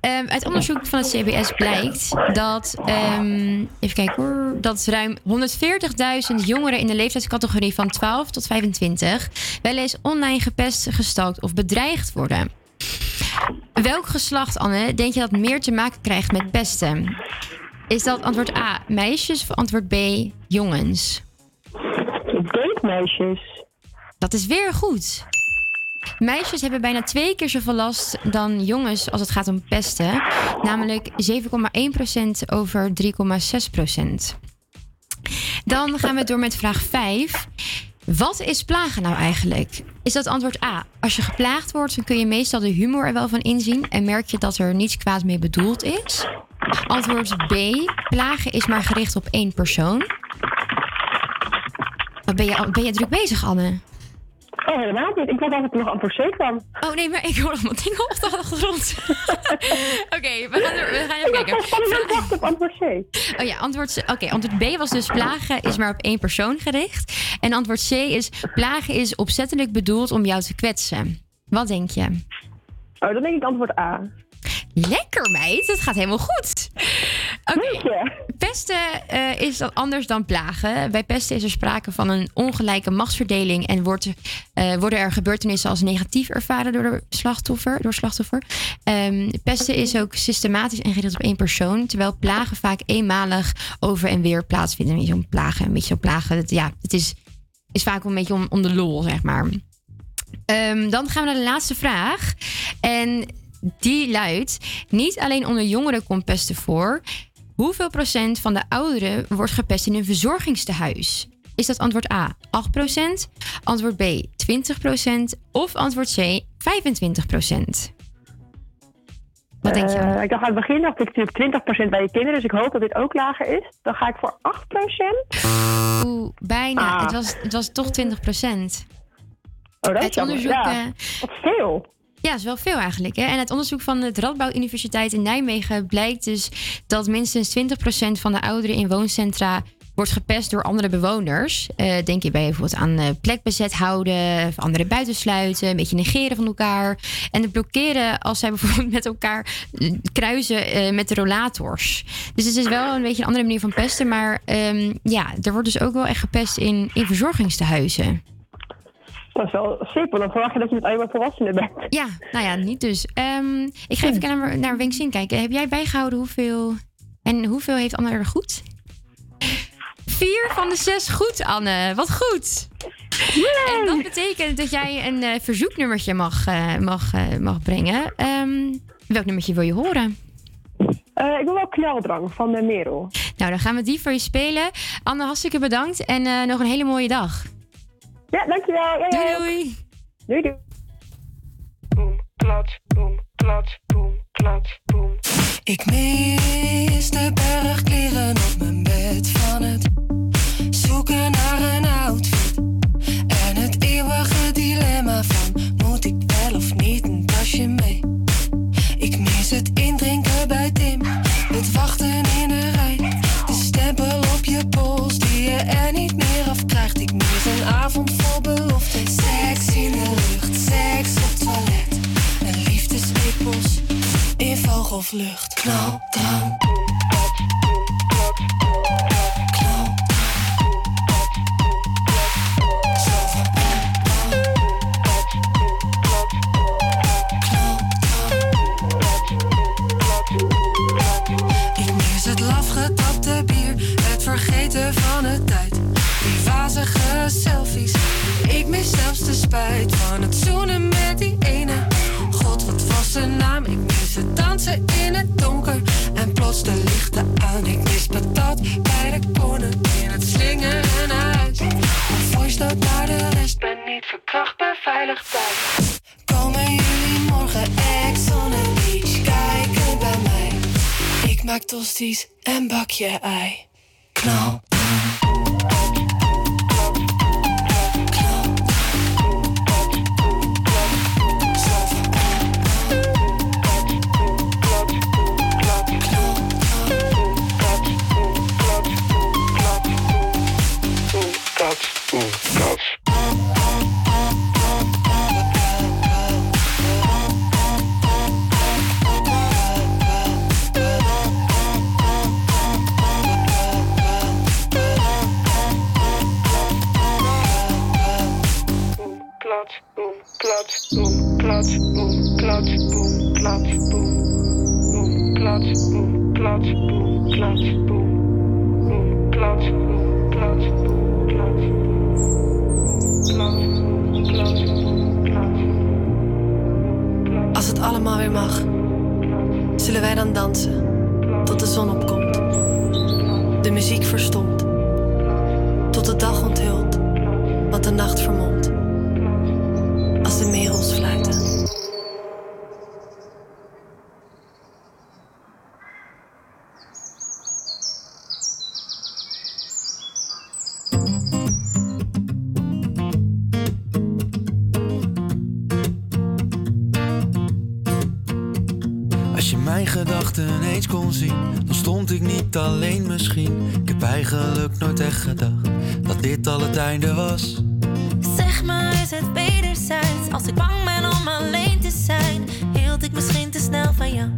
Ehm, uit onderzoek van het CBS blijkt dat, ehm, even kijken hoor, dat ruim 140.000 jongeren in de leeftijdscategorie van 12 tot 25 wel eens online gepest, gestalkt of bedreigd worden. Welk geslacht, Anne, denk je dat meer te maken krijgt met pesten? Is dat antwoord A, meisjes of antwoord B, jongens? Ik denk meisjes. Dat is weer goed. Meisjes hebben bijna twee keer zoveel last dan jongens als het gaat om pesten. Namelijk 7,1% over 3,6%. Dan gaan we door met vraag 5. Wat is plagen nou eigenlijk? Is dat antwoord A? Als je geplaagd wordt, dan kun je meestal de humor er wel van inzien en merk je dat er niets kwaad mee bedoeld is. Antwoord B. Plagen is maar gericht op één persoon. Wat ben je, ben je druk bezig, Anne? Oh, helemaal niet. Ik dat het nog antwoord C kwam. Oh nee, maar ik hoor allemaal dingen op de achtergrond. Oké, we gaan, er- we gaan even kijken. Ik wacht op antwoord C. Oh ja, antwoord, C- oké, antwoord B was dus plagen is maar op één persoon gericht. En antwoord C is plagen is opzettelijk bedoeld om jou te kwetsen. Wat denk je? Oh, dan denk ik antwoord A. Lekker meid, het gaat helemaal goed. Oké. Pesten eh, is dan anders dan plagen. Bij pesten is er sprake van een ongelijke machtsverdeling en wordt, eh, worden er gebeurtenissen als negatief ervaren door de slachtoffer. Door slachtoffer. Ehm, pesten is ook systematisch en gericht op één persoon, terwijl plagen vaak eenmalig over en weer plaatsvinden. Een beetje om plagen, een beetje zo plagen. Het, ja, het is, is vaak een beetje om, om de lol, zeg maar. Ehm, dan gaan we naar de laatste vraag. En die luidt: Niet alleen onder jongeren komt pesten voor. Hoeveel procent van de ouderen wordt gepest in een verzorgingstehuis? Is dat antwoord A 8%, antwoord B 20% of antwoord C 25%? Wat denk je? Eh, ik dacht aan het begin dacht ik natuurlijk 20% bij je kinderen, dus ik hoop dat dit ook lager is. Dan ga ik voor 8%. Oeh, bijna. Het, was, het was toch 20%. Oh, dat is het jammer. onderzoek. Ja, Wat veel. Ja, dat is wel veel eigenlijk. Hè? En het onderzoek van het Radboud Universiteit in Nijmegen blijkt dus dat minstens 20% van de ouderen in wooncentra wordt gepest door andere bewoners. Eh, denk je bij bijvoorbeeld aan eh, plek bezet houden, of anderen buitensluiten, een beetje negeren van elkaar. En het blokkeren als zij bijvoorbeeld met elkaar eh, kruisen met de rollators. Dus het is wel een beetje een andere manier van pesten. Maar ehm, ja, er wordt dus ook wel echt gepest in, in verzorgingstehuizen. Dat is wel simpel. Dan verwacht je dat je met alleen maar volwassenen bent. Ja, nou ja, niet dus. Ehm, ik ga even naar, naar Wengzin kijken. Heb jij bijgehouden hoeveel... En hoeveel heeft Anne er goed? Vier van de zes goed, Anne. Wat goed. En dat betekent dat jij een eh, verzoeknummertje mag, eh, mag, eh, mag brengen. Ehm, welk nummertje wil je horen? Ik wil wel kneldrang van de Merel. Nou, dan gaan we die voor je spelen. Anne, hartstikke bedankt en nog een hele mooie dag. Ja, dankjewel. Ja, doei doei. Doei doei. Klats, boom, klats, boom, klats, boom. Ik mis de berg kleren op mijn bed van het zoeken naar een outfit. En het eeuwige dilemma van moet ik wel of niet een tasje mee? Ik mis het indrinken bij Tim, het wachten in de rij. De stempel op je pols die je er niet een avond vol belofte. Seks in de lucht, seks op toilet. En liefdesepels in vogelvlucht. Knal, dan. Van het zoenen met die ene. God, wat was zijn naam? Ik mis het dansen in het donker en plots de lichten aan. Ik mis patat bij de konen in het slingeren naar huis. Een voice note naar de rest, ben niet verkracht, ben veilig thuis. Komen jullie morgen ex on beach kijken bij mij? Ik maak tosties en bak je ei. Knal. Klats, boom, klats, boom, klats, boom, klats, boom. Boom, klats, boom, klats, boom, klats, boom. Boom, klats, boom, klats, boom, klats. Als het allemaal weer mag, zullen wij dan dansen tot de zon opkomt. De muziek verstomt, tot de dag onthult wat de nacht vermomt. De merels fluiten. Als je mijn gedachten eens kon zien, dan stond ik niet alleen misschien. Ik heb eigenlijk nooit echt gedacht dat dit al het einde was. Maar, is het wederzijds? Als ik bang ben om alleen te zijn, hield ik misschien te snel van jou.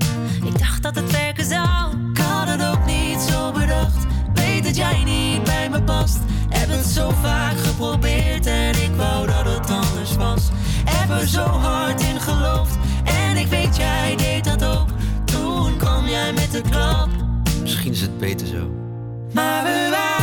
Ik dacht dat het werken zou. Ik had het ook niet zo bedacht. Weet dat jij niet bij me past. Heb het zo vaak geprobeerd en ik wou dat het anders was. Heb er zo hard in geloofd en ik weet jij deed dat ook. Toen kwam jij met de klap. Misschien is het beter zo. Maar we waren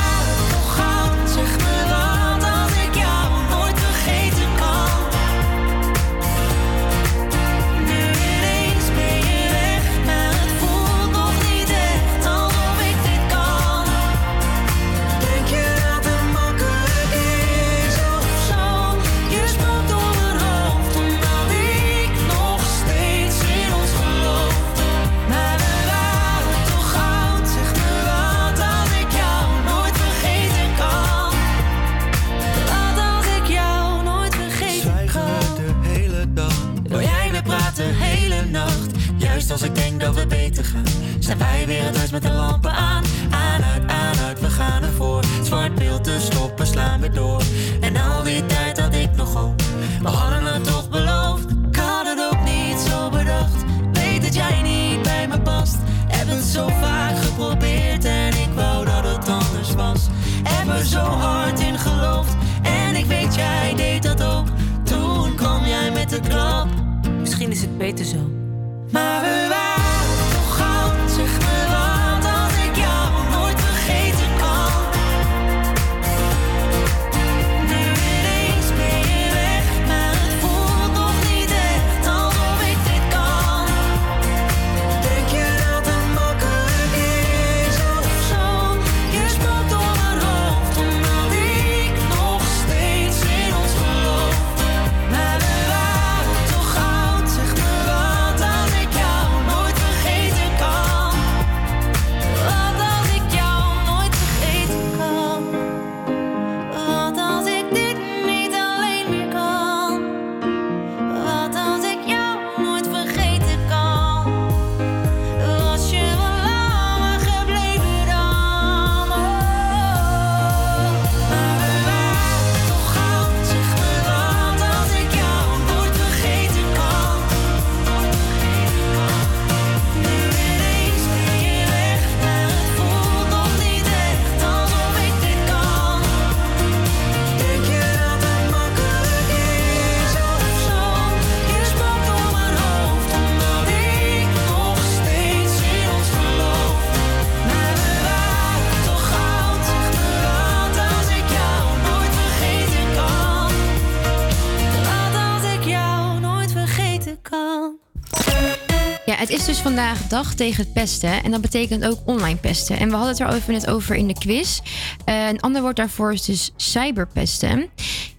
vandaag dag tegen het pesten. En dat betekent ook online pesten. En we hadden het er even net over in de quiz. Eh, een ander woord daarvoor is dus cyberpesten.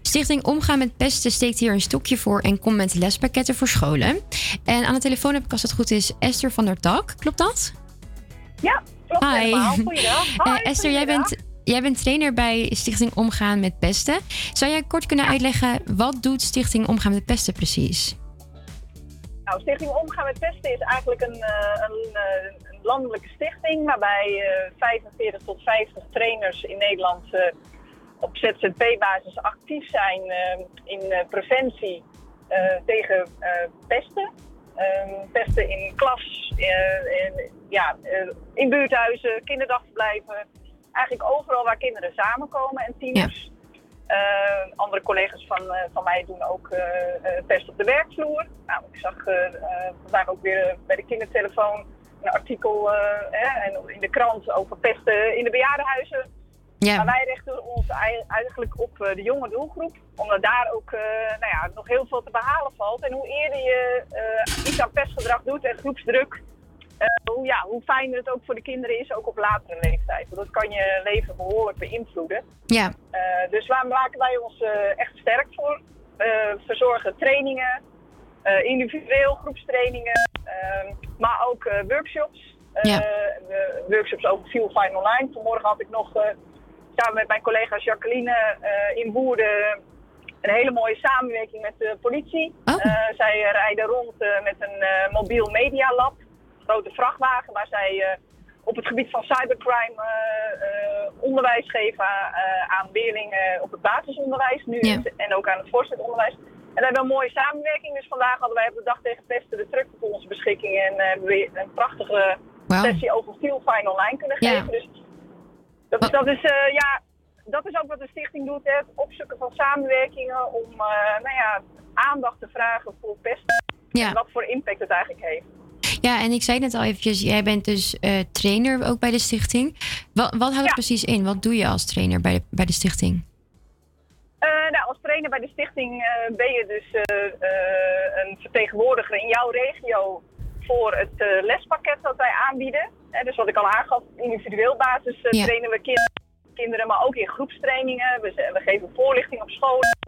Stichting Omgaan met Pesten steekt hier een stokje voor en komt met lespakketten voor scholen. En aan de telefoon heb ik, als het goed is, Esther van der Tak. Klopt dat? Ja, klopt Hi. helemaal. Goeiedag. Eh, Esther, jij bent, jij bent trainer bij Stichting Omgaan met Pesten. Zou jij kort kunnen uitleggen, wat doet Stichting Omgaan met Pesten precies? Nou, Stichting Omgaan met Pesten is eigenlijk een, eh, een, eh, een landelijke stichting waarbij eh 45 tot 50 trainers in Nederland eh, op ZZP-basis actief zijn eh, in eh, preventie eh, tegen eh, pesten. Ehm, pesten in klas, eh, in, ja, eh, in buurthuizen, kinderdagverblijven. Eigenlijk overal waar kinderen samenkomen en tieners. Eh, andere collega's van, eh, van mij doen ook eh, pest op de werkvloer. Nou, ik zag vandaag ook weer bij de kindertelefoon een artikel eh, hè, en in de krant over pesten in de bejaardenhuizen. Ja. Maar wij richten ons ei- eigenlijk op de jonge doelgroep, omdat daar ook nou ja, nog heel veel te behalen valt. En hoe eerder je iets aan pestgedrag doet en groepsdruk, hoe, ja, hoe fijner het ook voor de kinderen is, ook op latere leeftijd. Want dat kan je leven behoorlijk beïnvloeden. Ja. Eh, dus waar maken wij ons eh, echt sterk voor? Eh, verzorgen trainingen, eh, individueel groepstrainingen, ehm, maar ook eh, workshops. Eh, Ja. workshops over Feel Fine Online. Vanmorgen had ik nog eh, samen met mijn collega Jacqueline eh, in Woerden een hele mooie samenwerking met de politie. Eh, zij eh, rijden rond eh, met een eh, mobiel media lab, grote vrachtwagen, waar zij eh, op het gebied van cybercrime eh, eh, onderwijs geven aan leerlingen op het basisonderwijs nu Ja. en ook aan het voortgezet onderwijs. En daar hebben we een mooie samenwerking. Dus vandaag hadden wij op de dag tegen pesten de truck voor onze beschikking en hebben we een prachtige sessie over Feel Fine online kunnen Ja. geven. Dus dat is, dat is, ja, dat is ook wat de stichting doet, hè, het opzoeken van samenwerkingen om nou ja, aandacht te vragen voor pesten. Ja. En wat voor impact het eigenlijk heeft. Ja, en ik zei net al eventjes, jij bent dus eh, trainer ook bij de stichting. Wat, wat houdt het precies in? Wat doe je als trainer bij de, bij de stichting? Eh, nou, als trainer bij de stichting eh, ben je dus een vertegenwoordiger in jouw regio voor het lespakket dat wij aanbieden. Dus wat ik al aangaf, individueel basis Ja. trainen we kinderen, kinderen, maar ook in groepstrainingen. We, we geven voorlichting op scholen,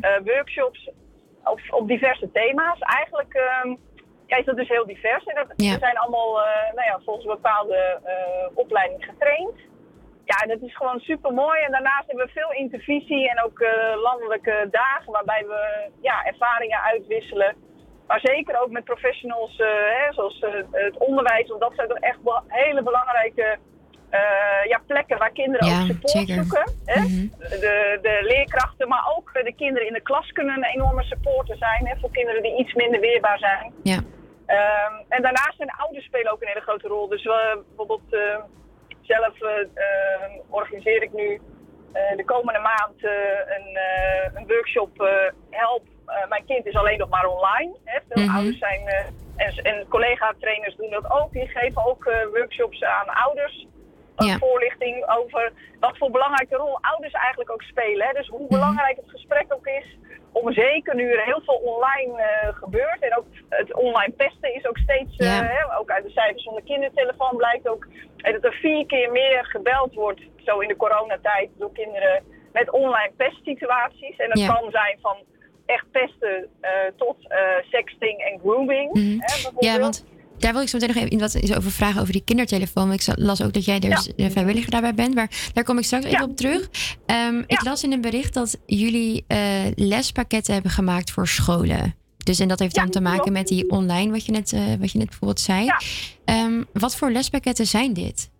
eh, workshops op, op diverse thema's. Eigenlijk ehm, ja, is dat dus heel divers. En dat, Ja. We zijn allemaal eh, nou ja, volgens een bepaalde eh, opleiding getraind. Ja, en dat is gewoon super mooi. En daarnaast hebben we veel intervisie en ook eh, landelijke dagen waarbij we ja, ervaringen uitwisselen. Maar zeker ook met professionals hè, zoals het onderwijs. Want dat zijn toch echt hele belangrijke ja, plekken waar kinderen Ja, ook support zeker. zoeken. Hè? Mhm. de, de leerkrachten, maar ook de kinderen in de klas kunnen een enorme supporter zijn. Hè, voor kinderen die iets minder weerbaar zijn. Ja. Ehm, en daarnaast zijn ouders spelen ook een hele grote rol. Dus we bijvoorbeeld eh, zelf eh, eh, organiseer ik nu eh, de komende maand eh, een, eh, een workshop eh, Help, eh, mijn kind is alleen nog maar online. Hè. Veel Mhm. ouders zijn, eh, en, en collega-trainers doen dat ook. Die geven ook eh, workshops aan ouders. Ja. voorlichting over wat voor belangrijke rol ouders eigenlijk ook spelen. Hè. Dus hoe belangrijk het gesprek ook is. Om zeker nu er heel veel online eh, gebeurt. En ook het online pesten is ook steeds, eh, hè, ook uit de cijfers van de kindertelefoon blijkt ook eh, dat er vier keer meer gebeld wordt, zo in de coronatijd, door kinderen met online pestsituaties. En dat kan zijn van echt pesten tot sexting en grooming. Mhm. hè. Ja, want daar wil ik zo meteen nog even wat over vragen over die kindertelefoon. Ik las ook dat jij de vrijwilliger daarbij bent. Maar daar kom ik straks even op terug. Ehm, Ik las in een bericht dat jullie eh, lespakketten hebben gemaakt voor scholen. Dus en dat heeft dan te maken met die online, wat je net, eh, wat je net bijvoorbeeld zei. Ehm, wat voor lespakketten zijn dit?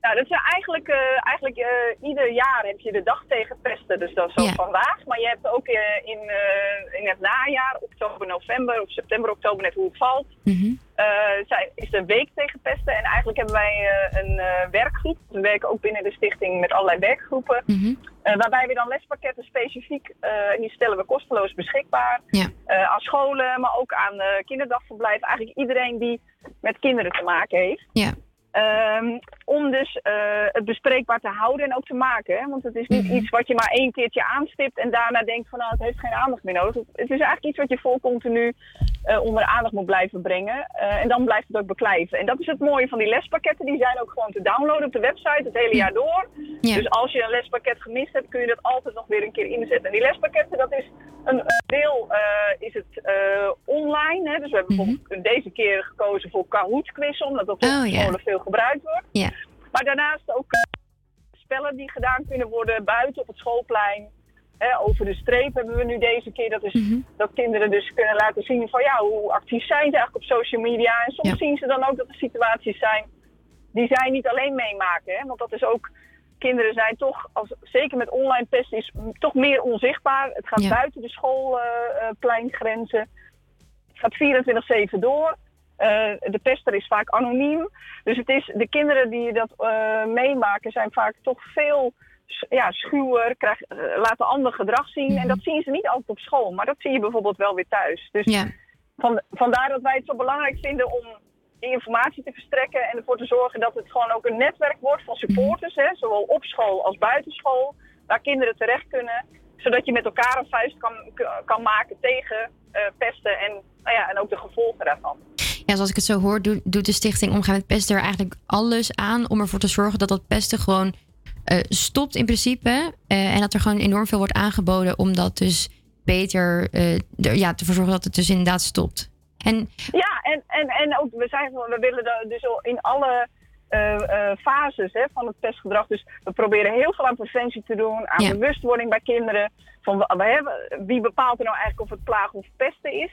Nou, dat is eigenlijk, eh, eigenlijk ieder jaar heb je de dag tegen pesten, dus dat is zo Ja. vandaag. Maar je hebt ook in, in het najaar, oktober, november of september, oktober, net hoe het valt, eh, zijn, is de week tegen pesten. En eigenlijk hebben wij eh, een eh, werkgroep. We werken ook binnen de stichting met allerlei werkgroepen. eh, waarbij we dan lespakketten specifiek, eh, en die stellen we kosteloos beschikbaar. Ja. eh, aan scholen, maar ook aan eh kinderdagverblijven. Eigenlijk iedereen die met kinderen te maken heeft. Ja. Ehm, om dus eh, het bespreekbaar te houden en ook te maken. Hè? Want het is niet iets wat je maar één keertje aanstipt en daarna denkt van nou het heeft geen aandacht meer nodig. Het is eigenlijk iets wat je vol continu eh, onder de aandacht moet blijven brengen. Eh, en dan blijft het ook beklijven. En dat is het mooie van die lespakketten. Die zijn ook gewoon te downloaden op de website het hele jaar door. Dus als je een lespakket gemist hebt, kun je dat altijd nog weer een keer inzetten. En die lespakketten, dat is een, een deel is het online. Hè? Dus we hebben bijvoorbeeld deze keer gekozen voor Kahoot quiz, omdat dat op Oh, veel gebruikt wordt. Ja. Maar daarnaast ook eh, spellen die gedaan kunnen worden buiten op het schoolplein. Hè, over de streep hebben we nu deze keer. Dat, is, dat kinderen dus kunnen laten zien van ja, hoe actief zijn ze eigenlijk op social media. En soms zien ze dan ook dat er situaties zijn die zij niet alleen meemaken. Hè? Want dat is ook, kinderen zijn toch, als, zeker met online pest, is toch meer onzichtbaar. Het gaat Ja. buiten de schoolpleingrenzen. het gaat 24-7 door. Eh, de pester is vaak anoniem. Dus het is, de kinderen die dat eh, meemaken zijn vaak toch veel ja, schuwer, krijg, eh, laten ander gedrag zien. En dat zien ze niet altijd op school, maar dat zie je bijvoorbeeld wel weer thuis. Dus van, vandaar dat wij het zo belangrijk vinden om die informatie te verstrekken en ervoor te zorgen dat het gewoon ook een netwerk wordt van supporters, hè, zowel op school als buitenschool, waar kinderen terecht kunnen, zodat je met elkaar een vuist kan, kan maken tegen pesten en, nou ja, en ook de gevolgen daarvan. Ja, zoals ik het zo hoor, doet, doet de stichting Omgaan met Pesten er eigenlijk alles aan om ervoor te zorgen dat dat pesten gewoon eh, stopt in principe. Eh, en dat er gewoon enorm veel wordt aangeboden om dat dus beter eh, ja, te zorgen dat het dus inderdaad stopt. En Ja, en, en, en ook, we, zijn, we willen dat dus in alle fases hè, van het pestgedrag. Dus we proberen heel veel aan preventie te doen, aan Ja. bewustwording bij kinderen. Van, we, we hebben, wie bepaalt er nou eigenlijk of het plagen of pesten is?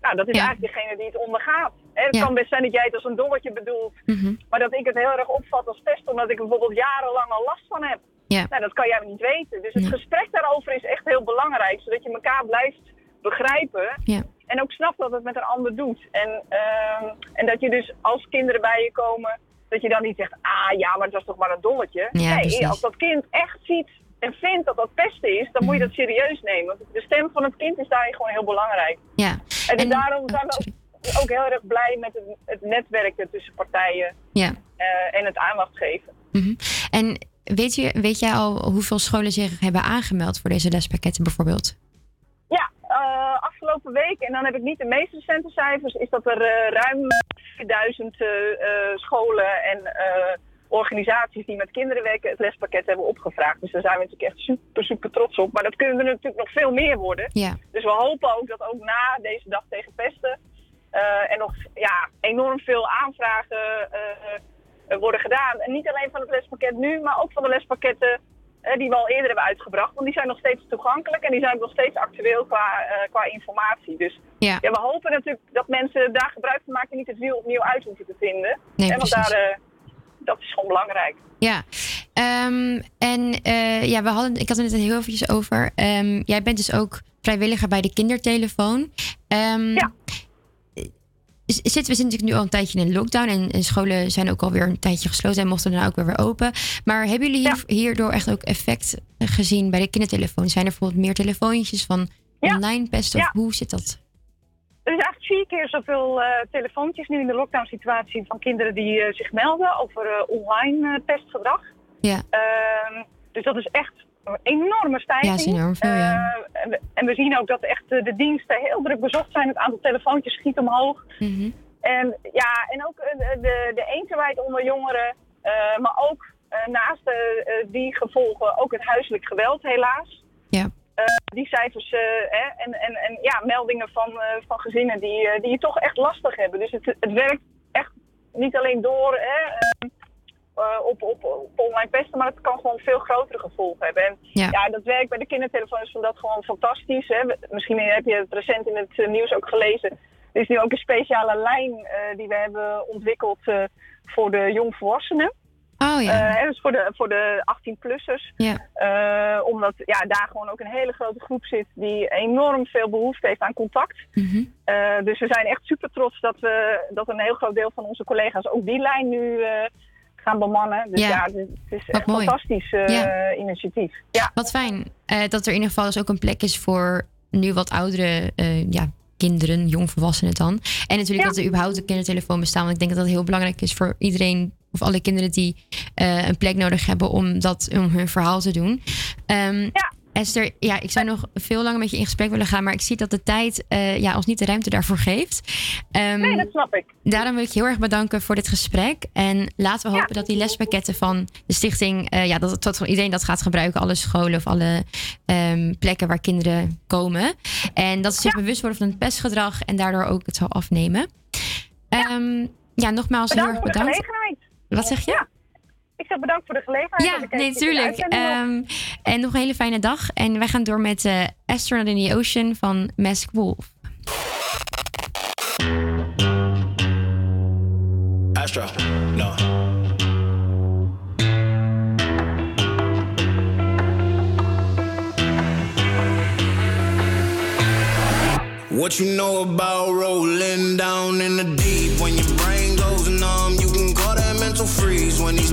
Nou, dat is Ja. eigenlijk degene die het ondergaat. Hè, het Ja. kan best zijn dat jij het als een dolletje bedoelt, Mhm. maar dat ik het heel erg opvat als pest, omdat ik er bijvoorbeeld jarenlang al last van heb. Ja. Nou, dat kan jij niet weten. Dus het gesprek daarover is echt heel belangrijk, zodat je elkaar blijft begrijpen. Ja. En ook snapt wat het met een ander doet. En, ehm, en dat je dus als kinderen bij je komen, dat je dan niet zegt, ah ja, maar het was toch maar een dolletje. Nee, precies. als dat kind echt ziet en vindt dat dat pesten is, dan moet je dat serieus nemen. Want de stem van het kind is daarin gewoon heel belangrijk. ja, En, dus En- daarom zijn we ook, ook heel erg blij met het, het netwerken tussen partijen ja. eh, en het aandacht geven. Mhm. En weet, je, weet jij al hoeveel scholen zich hebben aangemeld voor deze lespakketten bijvoorbeeld? Ja, eh, afgelopen week, en dan heb ik niet de meest recente cijfers, is dat er eh, ruim 4000 eh, scholen en organisaties die met kinderen werken het lespakket hebben opgevraagd. Dus daar zijn we natuurlijk echt super, super trots op. Maar dat kunnen er natuurlijk nog veel meer worden. Ja. Dus we hopen ook dat ook na deze dag tegen pesten eh, er nog ja, enorm veel aanvragen eh, worden gedaan. En niet alleen van het lespakket nu, maar ook van de lespakketten eh, die we al eerder hebben uitgebracht. Want die zijn nog steeds toegankelijk en die zijn ook nog steeds actueel qua, qua informatie. Dus Ja. we hopen natuurlijk dat mensen daar gebruik van maken en niet het wiel opnieuw uit hoeven te vinden. Nee, en want daar, dat is gewoon belangrijk. Ja, Ehm, en eh, ja, we hadden, ik had het net heel eventjes over. Ehm, jij bent dus ook vrijwilliger bij de kindertelefoon. Ehm, ja. Zitten, we zitten natuurlijk nu al een tijdje in lockdown en, en scholen zijn ook alweer een tijdje gesloten en mochten dan ook weer weer open. Maar hebben jullie hier, hierdoor echt ook effect gezien bij de kindertelefoon? Zijn er bijvoorbeeld meer telefoontjes van online pest of hoe zit dat? Er is eigenlijk vier keer zoveel eh, telefoontjes nu in de lockdown situatie van kinderen die eh, zich melden over eh, online pestgedrag. Ja. Ehm, dus dat is echt een enorme stijging. Ja, is enorm veel, ja. En, we, en we zien ook dat echt de diensten heel druk bezocht zijn. Het aantal telefoontjes schiet omhoog. Mhm. En ja, en ook de, de eenzaamheid onder jongeren. maar ook naast die gevolgen ook het huiselijk geweld helaas. Ja. Eh, die cijfers eh, hè, en, en, en ja, meldingen van, eh, van gezinnen die, die het toch echt lastig hebben. Dus het, het werkt echt niet alleen door hè, eh, eh, op, op, op online pesten, maar het kan gewoon veel grotere gevolgen hebben. En Ja. ja, dat werkt bij de kindertelefoon is van dat gewoon fantastisch. Hè. Misschien heb je het recent in het nieuws ook gelezen. Er is nu ook een speciale lijn die we hebben ontwikkeld voor de jongvolwassenen. Oh ja. Hè, dus voor de, voor de 18-plussers. ja. Eh, omdat ja, daar gewoon ook een hele grote groep zit die enorm veel behoefte heeft aan contact. Mhm. Eh, dus we zijn echt super trots dat, we, dat een heel groot deel van onze collega's ook die lijn nu gaan bemannen. Dus Ja. ja, het is, het is echt een fantastisch Ja. initiatief. Ja. Wat fijn dat er in ieder geval dus ook een plek is voor nu wat oudere ja, kinderen, jongvolwassenen dan. En natuurlijk dat er überhaupt een kindertelefoon bestaan. Want ik denk dat dat heel belangrijk is voor iedereen of alle kinderen die eh, een plek nodig hebben om, dat, om hun verhaal te doen. Ehm, Esther, ja, ik zou nog veel langer met je in gesprek willen gaan, maar ik zie dat de tijd eh, ja, ons niet de ruimte daarvoor geeft. Ehm, Nee, dat snap ik. Daarom wil ik je heel erg bedanken voor dit gesprek. En laten we hopen dat die lespakketten van de stichting, eh, ja, dat, iedereen dat gaat gebruiken. Alle scholen of alle ehm, plekken waar kinderen komen. En dat ze zich bewust worden van het pestgedrag en daardoor ook het zal afnemen. Ehm, ja, nogmaals heel erg Bedankt. Wat zeg je? Ik zeg bedankt voor de gelegenheid. Ja, dat ik even nee, tuurlijk. Ehm, en nog een hele fijne dag. En wij gaan door met eh Astronaut in the Ocean van Mask Wolf. Astro, no. What you know about rolling down in the deep? When your brain goes numb, you can call that mental freeze. When these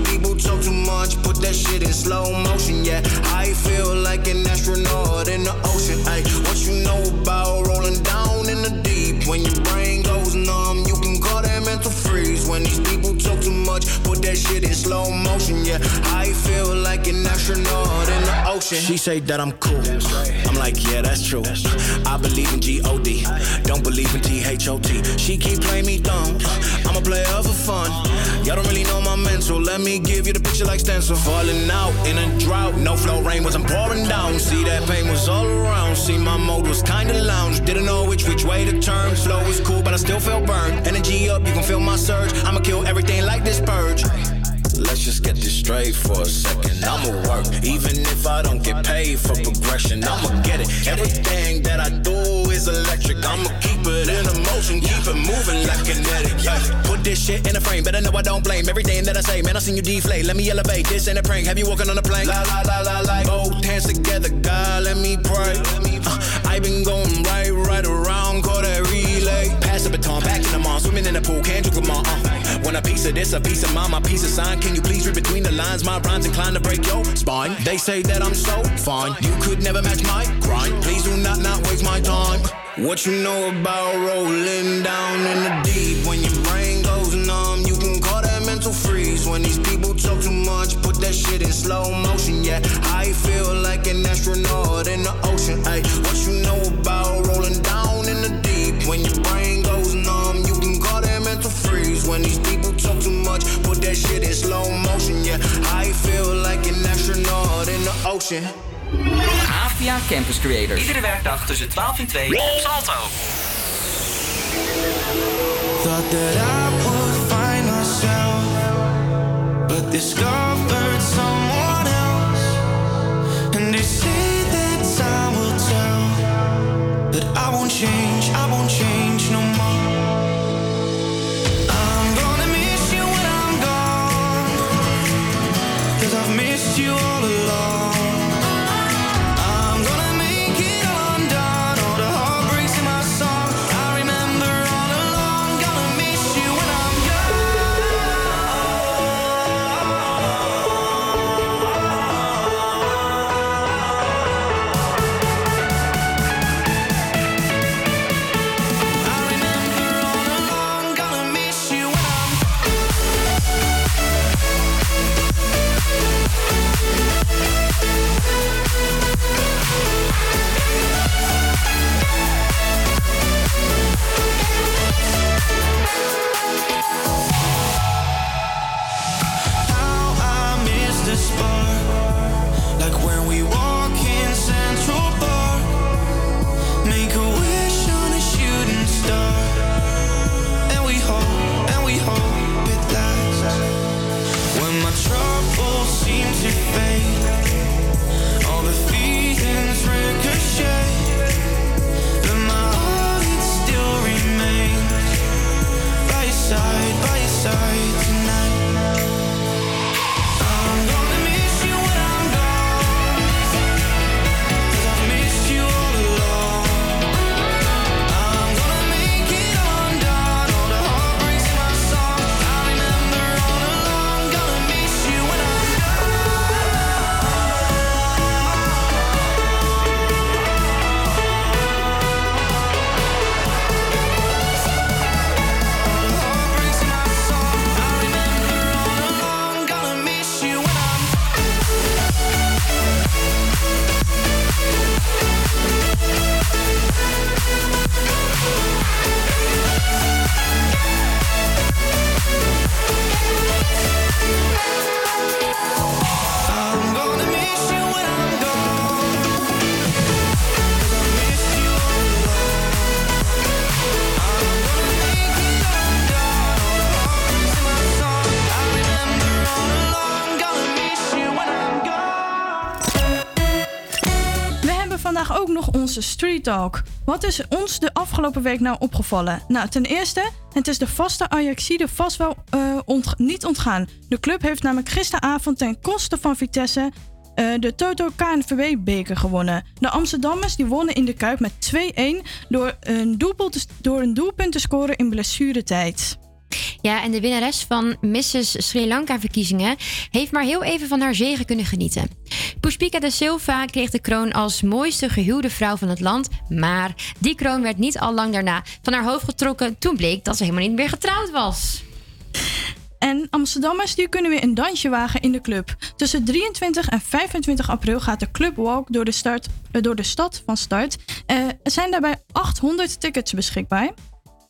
that shit in slow motion. Yeah, I feel like an astronaut in the ocean. That shit in slow motion. Yeah, I feel like an astronaut in the ocean. She say that I'm cool. I'm like, yeah, that's true. I believe in G-O-D. Don't believe in T-H-O-T. She keep playing me dumb. I'm a player for fun. Y'all don't really know my mental. Let me give you the picture like stencil. Falling out in a drought. No flow rain wasn't pouring down. See that pain was all around. See my mode was kinda lounge. Didn't know which which way to turn. Flow was cool, but I still felt burned. Energy up, you can feel my surge. I'ma kill everything like this purge. Let's just get this straight for a second. I'ma work, even if I don't get paid for progression. I'ma get it. Everything that I do is electric. I'ma keep it in motion, keep it moving like kinetic. Yeah. Put this shit in a frame, better know I don't blame everything that I say. Man, I seen you deflate. Let me elevate. This ain't a prank. Have you walking on a plane? La la la la la. Both hands together, God, let me pray. Uh, I been going right, right around, call that relay. Pass the baton, back in the mall, swimming in the pool, can't you come on? Uh. Want a piece of this, a piece of mine, my piece of sign. Can you please read between the lines? My rhymes inclined to break your spine. They say that I'm so fine, you could never match my grind. Please do not not waste my time. What you know about rolling down in the deep? When your brain goes numb, you can call that mental freeze. When these people talk too much, put that shit in slow motion. Yeah, I feel like an astronaut in the ocean. Ay, what you know about rolling down in the deep? When your brain that mental freeze. When these people talk too much, put that shit in slow motion. Yeah, I feel like an astronaut in the ocean. APA Campus Creators. Iedere werkdag tussen 12 en 2 op Salto. Thought that I would find myself, but discovered onze Street Talk. Wat is ons de afgelopen week nou opgevallen? Nou, ten eerste, het is de vaste Ajaxide vast wel eh, niet ontgaan. De club heeft namelijk gisteravond ten koste van Vitesse eh, de Toto KNVB-beker gewonnen. De Amsterdammers die wonnen in de Kuip met 2-1 door, een doelpunt te- door een doelpunt te scoren in blessuretijd. Ja, en de winnares van Mrs. Sri Lanka-verkiezingen heeft maar heel even van haar zegen kunnen genieten. Pushpika da Silva kreeg de kroon als mooiste gehuwde vrouw van het land. Maar die kroon werd niet al lang daarna van haar hoofd getrokken toen bleek dat ze helemaal niet meer getrouwd was. En Amsterdammers die kunnen weer een dansje wagen in de club. Tussen 23 en 25 april gaat de Club Walk door de, start, eh, door de stad van start. Eh, er zijn daarbij 800 tickets beschikbaar.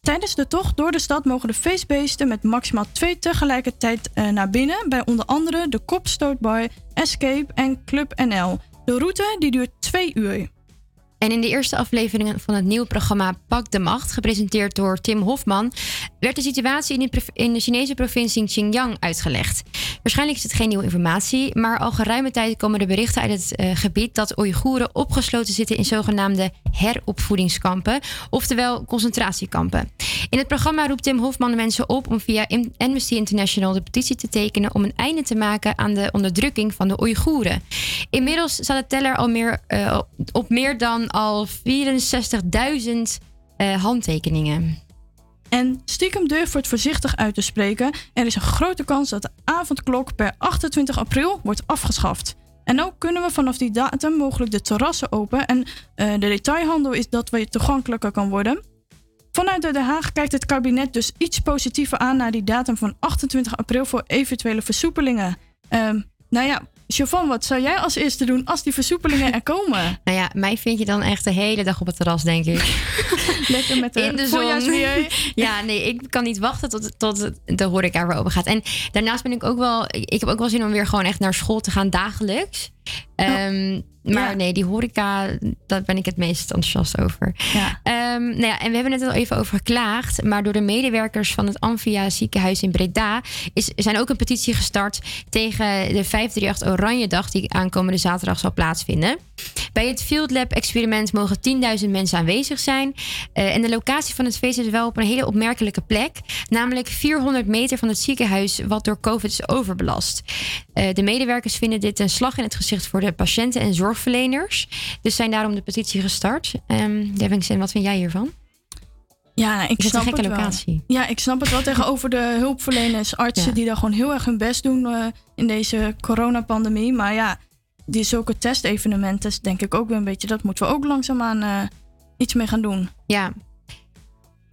Tijdens de tocht door de stad mogen de feestbeesten met maximaal twee tegelijkertijd eh, naar binnen. Bij onder andere de Kopstootbar, Escape en Club NL. De route die duurt twee uur. En in de eerste afleveringen van het nieuwe programma Pak de Macht, gepresenteerd door Tim Hofman, werd de situatie in de, Chinese provincie Xinjiang uitgelegd. Waarschijnlijk is het geen nieuwe informatie, maar al geruime tijd komen de berichten uit het eh, gebied dat Oeigoeren opgesloten zitten in zogenaamde heropvoedingskampen, oftewel concentratiekampen. In het programma roept Tim Hofman mensen op om via Am- Amnesty International de petitie te tekenen om een einde te maken aan de onderdrukking van de Oeigoeren. Inmiddels staat de teller al meer, eh, op meer dan al 64.000 eh, handtekeningen. En stiekem durf wordt voorzichtig uit te spreken. Er is een grote kans dat de avondklok per 28 april wordt afgeschaft. En ook kunnen we vanaf die datum mogelijk de terrassen open en eh, de detailhandel is dat weer toegankelijker kan worden. Vanuit Den Haag kijkt het kabinet dus iets positiever aan naar die datum van 28 april voor eventuele versoepelingen. Ehm, nou ja, Siobhan, wat zou jij als eerste doen als die versoepelingen er komen? Nou ja, mij vind je dan echt de hele dag op het terras, denk ik. Lekker met de, in de zon. Ja, nee, ik kan niet wachten tot, tot de horeca weer open gaat. En daarnaast ben ik ook wel... Ik heb ook wel zin om weer gewoon echt naar school te gaan dagelijks. Ehm, maar nee, die horeca, daar ben ik het meest enthousiast over. Ja. Ehm, nou ja, en we hebben het al even over geklaagd. Maar door de medewerkers van het Amphia ziekenhuis in Breda... Is, zijn ook een petitie gestart tegen de 538 Oranje Dag... die aankomende zaterdag zal plaatsvinden. Bij het Field Lab experiment mogen 10.000 mensen aanwezig zijn. Eh, en de locatie van het feest is wel op een hele opmerkelijke plek. Namelijk 400 meter van het ziekenhuis wat door COVID is overbelast. Eh, de medewerkers vinden dit een slag in het gezicht voor de patiënten en zorgverleners. Dus zijn daarom de petitie gestart. Um, Devingsen, wat vind jij hiervan? Ja, nou, ik Is het snap een gekke het wel. locatie? Ja, ik snap het wel tegenover de hulpverleners, artsen Ja. die daar gewoon heel erg hun best doen eh, in deze coronapandemie. Maar ja, die zulke testevenementen denk ik ook weer een beetje, dat moeten we ook langzaamaan eh iets mee gaan doen. Ja.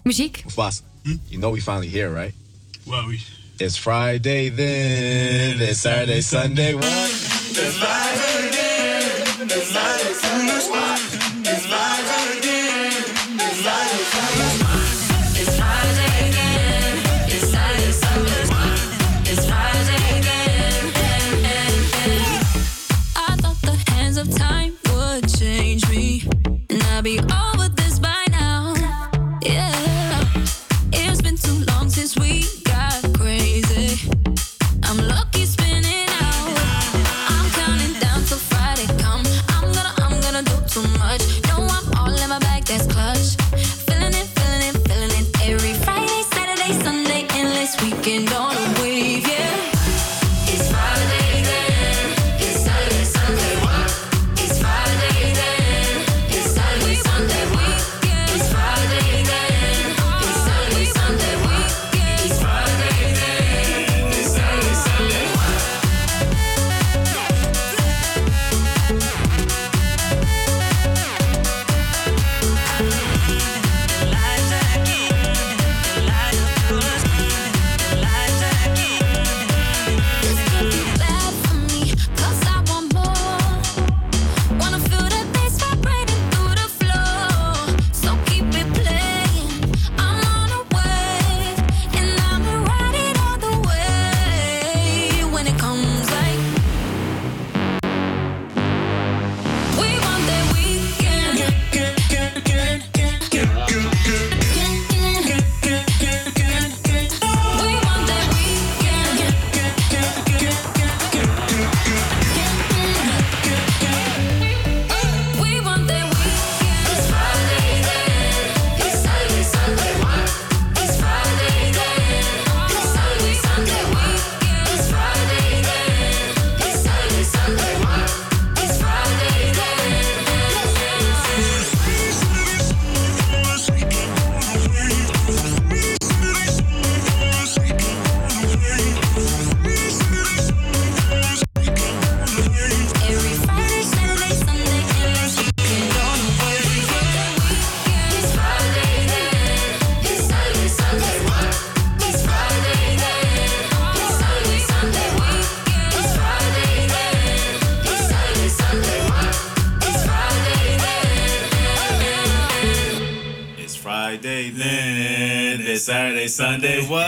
Muziek? Boss, you know we finally here, right? Well, we. It's Friday then. It's Saturday, Sunday. What? It's live Tonight, as soon as endless weekend on Saturday, Sunday. What?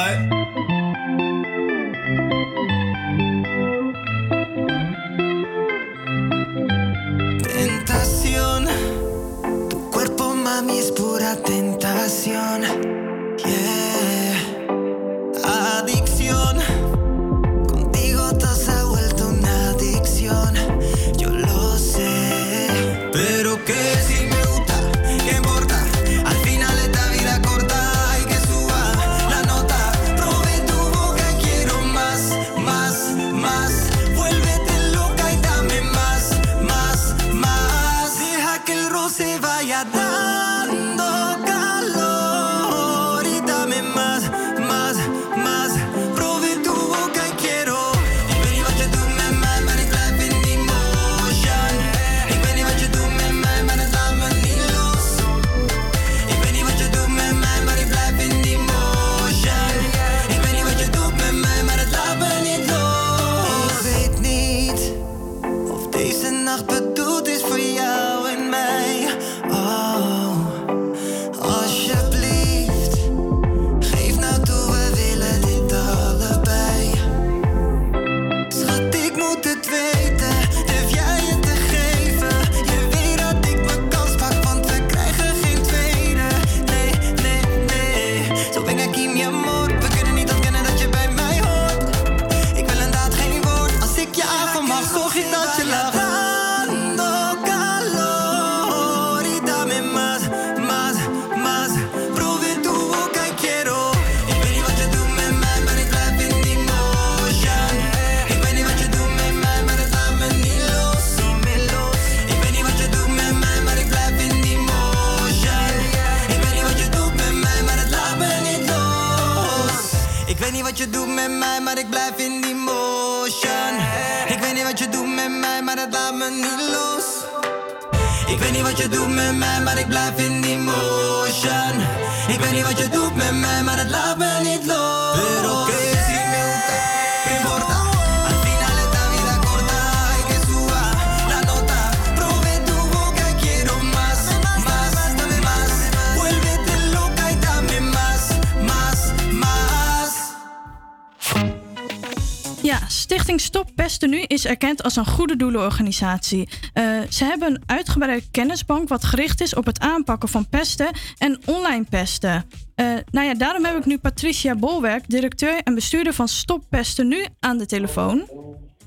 Is erkend als een goede doelenorganisatie. Eh, ze hebben een uitgebreide kennisbank wat gericht is op het aanpakken van pesten en online pesten. Eh, nou ja, daarom heb ik nu Patricia Bolwerk, directeur en bestuurder van Stop Pesten Nu, aan de telefoon.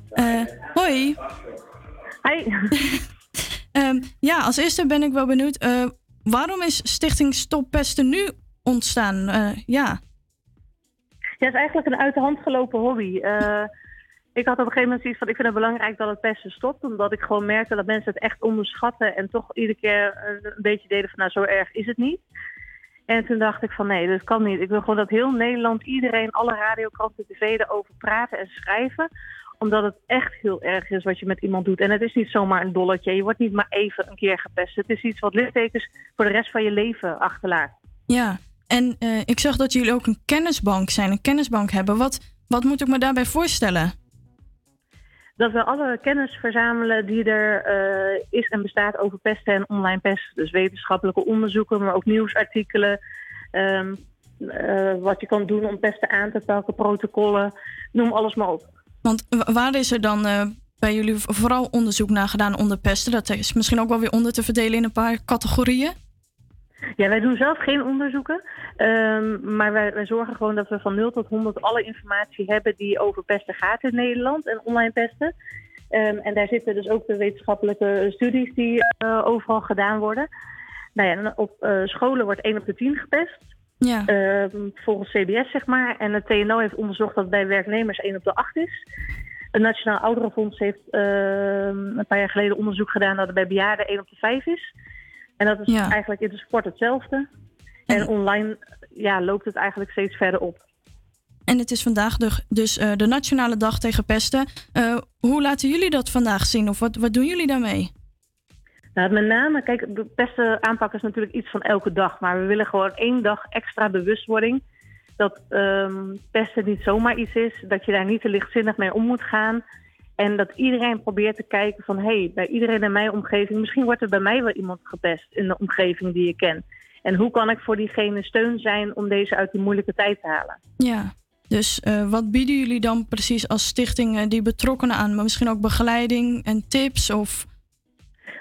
Eh, hoi. Hi. Ehm, ja, als eerste ben ik wel benieuwd. waarom is Stichting Stop Pesten Nu ontstaan? Ja. Ja, het is eigenlijk een uit de hand gelopen hobby. Ik had op een gegeven moment zoiets van, ik vind het belangrijk dat het pesten stopt. Omdat ik gewoon merkte dat mensen het echt onderschatten. En toch iedere keer een beetje deden van, nou zo erg is het niet. En toen dacht ik van, nee, dat kan niet. Ik wil gewoon dat heel Nederland, iedereen, alle radiokranten, tv erover praten en schrijven. Omdat het echt heel erg is wat je met iemand doet. En het is niet zomaar een dolletje. Je wordt niet maar even een keer gepest. Het is iets wat littekens voor de rest van je leven achterlaat. Ja, en eh, ik zag dat jullie ook een kennisbank zijn, een kennisbank hebben. Wat, wat moet ik me daarbij voorstellen? Dat we alle kennis verzamelen die er eh, is en bestaat over pesten en online pest. Dus wetenschappelijke onderzoeken, maar ook nieuwsartikelen. ehm, eh, wat je kan doen om pesten aan te pakken, protocollen, noem alles maar op. Want wa- waar is er dan eh, bij jullie vooral onderzoek naar gedaan onder pesten? Dat is misschien ook wel weer onder te verdelen in een paar categorieën. Ja, wij doen zelf geen onderzoeken, ehm, maar wij, wij zorgen gewoon dat we van 0 tot 100 alle informatie hebben die over pesten gaat in Nederland en online pesten. Ehm, en daar zitten dus ook de wetenschappelijke studies die eh, overal gedaan worden. Nou ja, op eh, scholen wordt 1 op de 10 gepest. Ja. Ehm, volgens CBS, zeg maar. En het TNO heeft onderzocht dat bij werknemers 1 op de 8 is. Het Nationaal Ouderenfonds heeft een paar jaar geleden onderzoek gedaan dat het bij bejaarden 1 op de 5 is. En dat is Ja. eigenlijk in de sport hetzelfde. En online ja, loopt het eigenlijk steeds verder op. En het is vandaag de, dus eh, de Nationale Dag tegen Pesten. Eh, hoe laten jullie dat vandaag zien? Of wat, wat doen jullie daarmee? Nou, met name, kijk, de pesten aanpakken is natuurlijk iets van elke dag. Maar we willen gewoon één dag extra bewustwording. Dat ehm, pesten niet zomaar iets is. Dat je daar niet te lichtzinnig mee om moet gaan. En dat iedereen probeert te kijken van... hé, hey, bij iedereen in mijn omgeving... misschien wordt er bij mij wel iemand gepest in de omgeving die je kent. En hoe kan ik voor diegene steun zijn om deze uit die moeilijke tijd te halen? Ja, dus eh, wat bieden jullie dan precies als stichting die betrokkenen aan? Maar misschien ook begeleiding en tips of...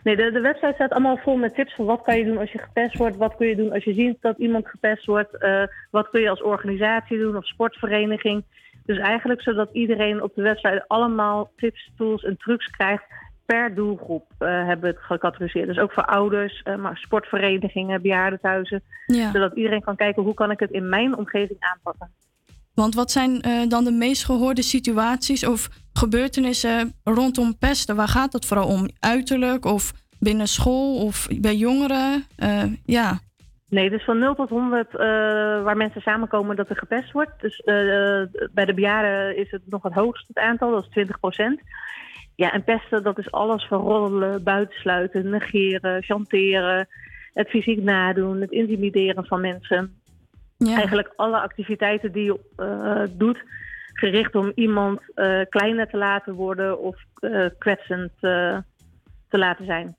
Nee, de, de website staat allemaal vol met tips van wat kan je doen als je gepest wordt, wat kun je doen als je ziet dat iemand gepest wordt, eh, wat kun je als organisatie doen of sportvereniging. Dus eigenlijk zodat iedereen op de website allemaal tips, tools en trucs krijgt per doelgroep eh, hebben we het gecategoriseerd. Dus ook voor ouders, eh, maar sportverenigingen, bejaardentehuizen. Ja. Zodat iedereen kan kijken hoe kan ik het in mijn omgeving aanpakken. Want wat zijn eh, dan de meest gehoorde situaties of gebeurtenissen rondom pesten? Waar gaat het vooral om? Uiterlijk of binnen school of bij jongeren? Ja. Nee, dus van 0 tot 100 eh, waar mensen samenkomen dat er gepest wordt. Dus eh, bij de bejaarden is het nog het hoogste het aantal, dat is 20% Ja, en pesten, dat is alles van roddelen, buitensluiten, negeren, chanteren, het fysiek nadoen, het intimideren van mensen. Eigenlijk alle activiteiten die je eh, doet, gericht om iemand kleiner te laten worden of kwetsend te laten zijn.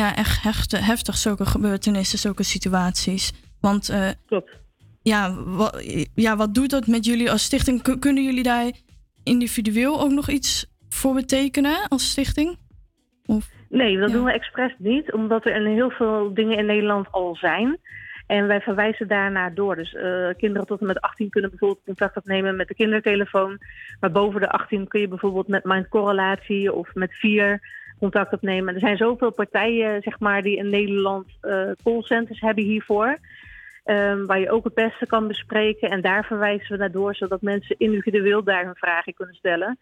Ja, echt heftig, heftig zulke gebeurtenissen, zulke situaties. Want eh, Ja, wa- ja, wat doet dat met jullie als stichting? Kun- Kunnen jullie daar individueel ook nog iets voor betekenen als stichting? Nee, dat doen we expres niet, omdat er heel veel dingen in Nederland al zijn. En wij verwijzen daarnaar door. Dus eh, kinderen tot en met 18 kunnen bijvoorbeeld contact opnemen met de kindertelefoon. Maar boven de 18 kun je bijvoorbeeld met Mind Correlatie of met Vier contact opnemen. Er zijn zoveel partijen zeg maar, die in Nederland eh callcenters hebben hiervoor. Ehm, waar je ook het beste kan bespreken. En daar verwijzen we naar door, zodat mensen individueel daar hun vragen kunnen stellen.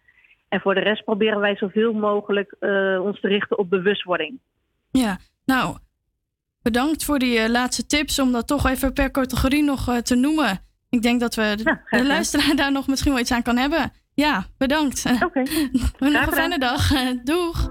En voor de rest proberen wij zoveel mogelijk eh, ons te richten op bewustwording. Ja, nou, bedankt voor die eh, laatste tips om dat toch even per categorie nog te noemen. Ik denk dat we de, de luisteraar daar nog misschien wel iets aan kan hebben. Ja, bedankt. Oké. nog een fijne dag. Doeg.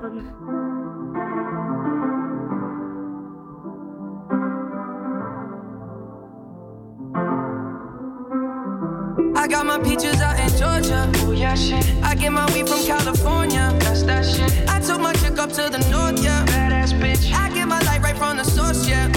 I got my peaches out in Georgia. Oh yeah, shit. I get my weed from California. That's that shit. I took my chick up to the north, yeah. Badass bitch. I get my light right from the source, yeah.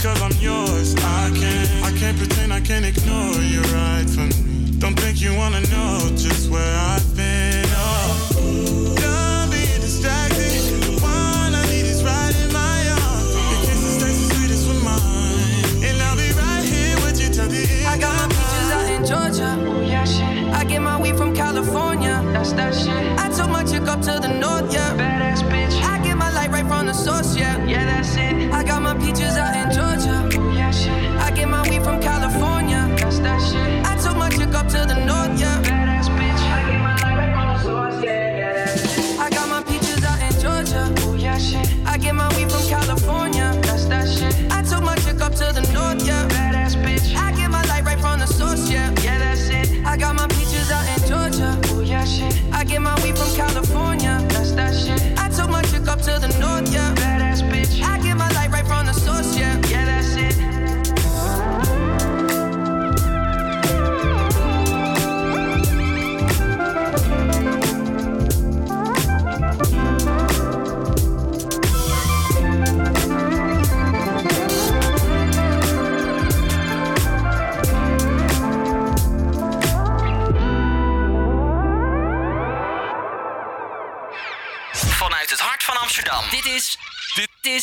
Because I'm yours. I can't, I can't pretend, I can't ignore you right from me. Don't think you wanna know just where I've been. Oh, done being distracted. The one I need is right in my arms. Your kisses taste the sweetest with mine, and I'll be right here with you till the end. I got my peaches out in Georgia. Oh yeah, shit. I get my weed from California. That's that shit. I took my chick up to the north,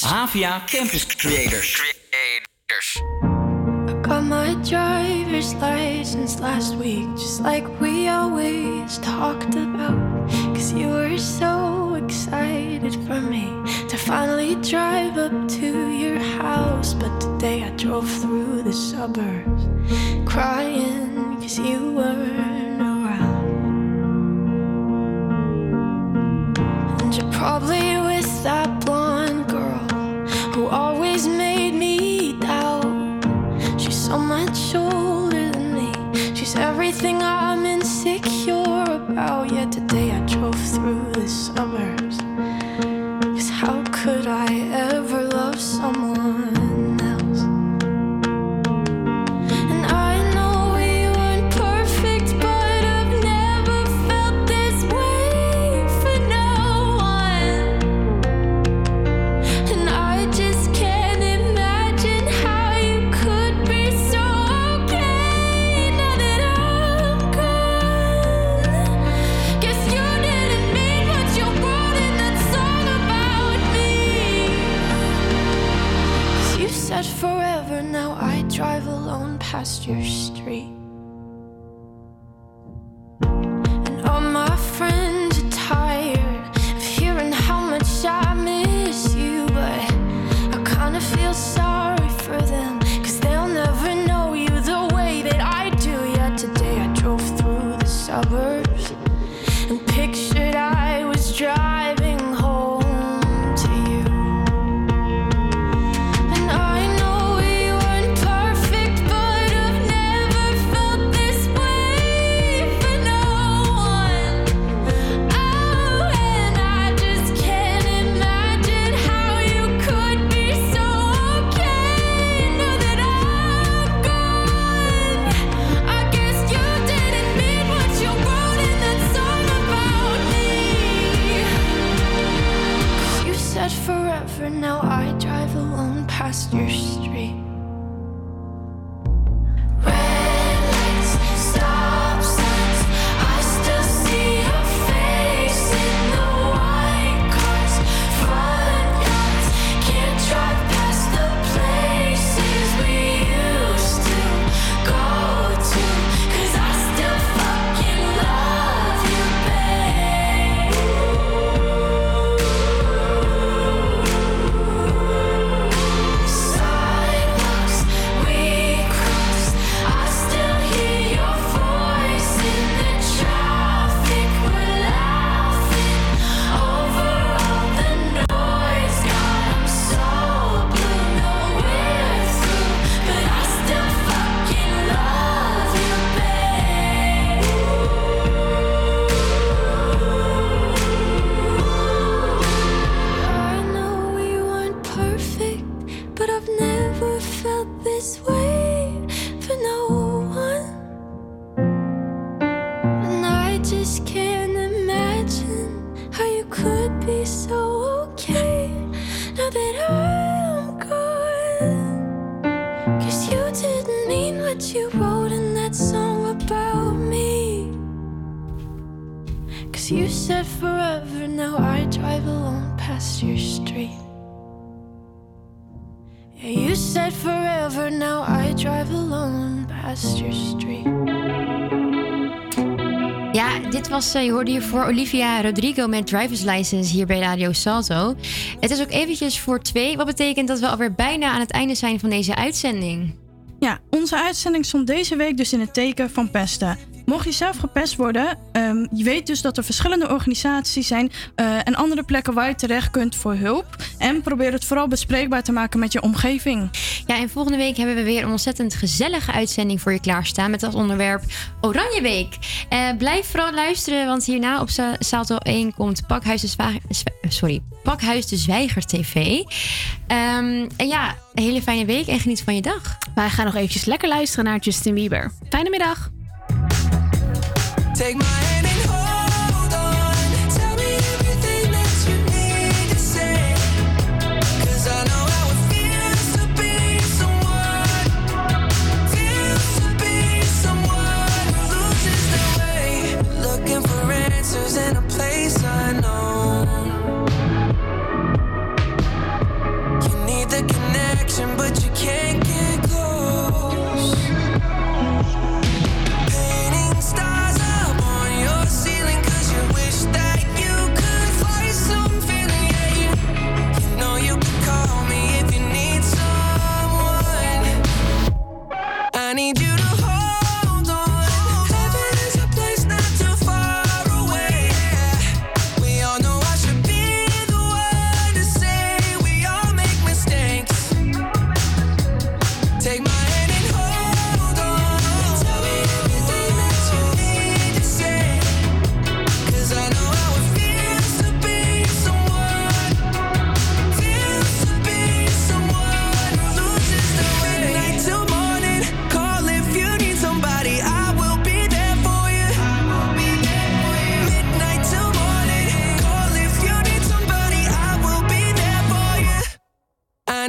Havia Campus Creators. Creators. I Got my driver's license last week, just like we always talked about. Cause you were so excited for me to finally drive up to your house. But today I drove through the suburbs crying cause you weren't around. And you're probably Cause you said forever, now I drive alone past your street. Yeah, you said forever, now I drive alone past your street. Ja, dit was, eh, je hoorde hiervoor Olivia Rodrigo met driver's license hier bij Radio Salto. Het is ook eventjes voor twee, wat betekent dat we alweer bijna aan het einde zijn van deze uitzending. Ja, onze uitzending stond deze week dus in het teken van pesten. Mocht je zelf gepest worden, ehm, je weet dus dat er verschillende organisaties zijn eh, en andere plekken waar je terecht kunt voor hulp. En probeer het vooral bespreekbaar te maken met je omgeving. Ja, en volgende week hebben we weer een ontzettend gezellige uitzending voor je klaarstaan met als onderwerp Oranje Week. Eh, blijf vooral luisteren, want hierna op Sa- Salto 1 komt Pakhuis de, Zwa- Zwa- sorry, Pakhuis de Zwijger TV. Ehm, en ja, een hele fijne week en geniet van je dag. Wij gaan nog eventjes lekker luisteren naar Justin Bieber. Fijne middag. Take my hand and hold on. Tell me everything that you need to say. 'Cause I know how it feels to be someone. Feels to be someone who loses their way. Looking for answers in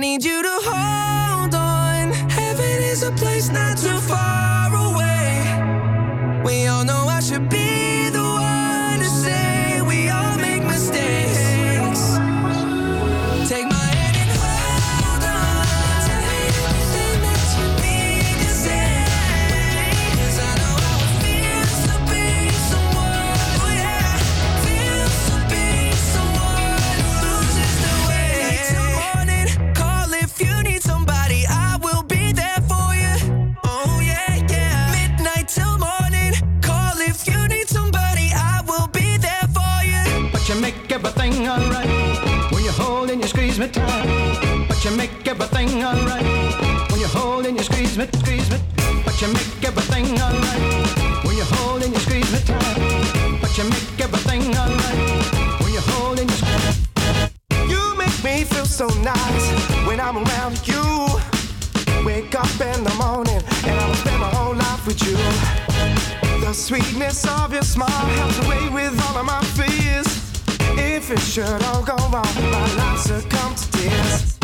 need you to hold on. Heaven is a place not to me tight. But you make everything alright when you hold and you squeeze me, squeeze me. But you make everything alright when you hold and you squeeze me tight. But you make everything alright when you hold and you squeeze. me. You make me feel so nice when I'm around you. Wake up in the morning and I will spend my whole life with you. The sweetness of your smile helps away with all of my. If it should all go wrong, my life succumb to tears.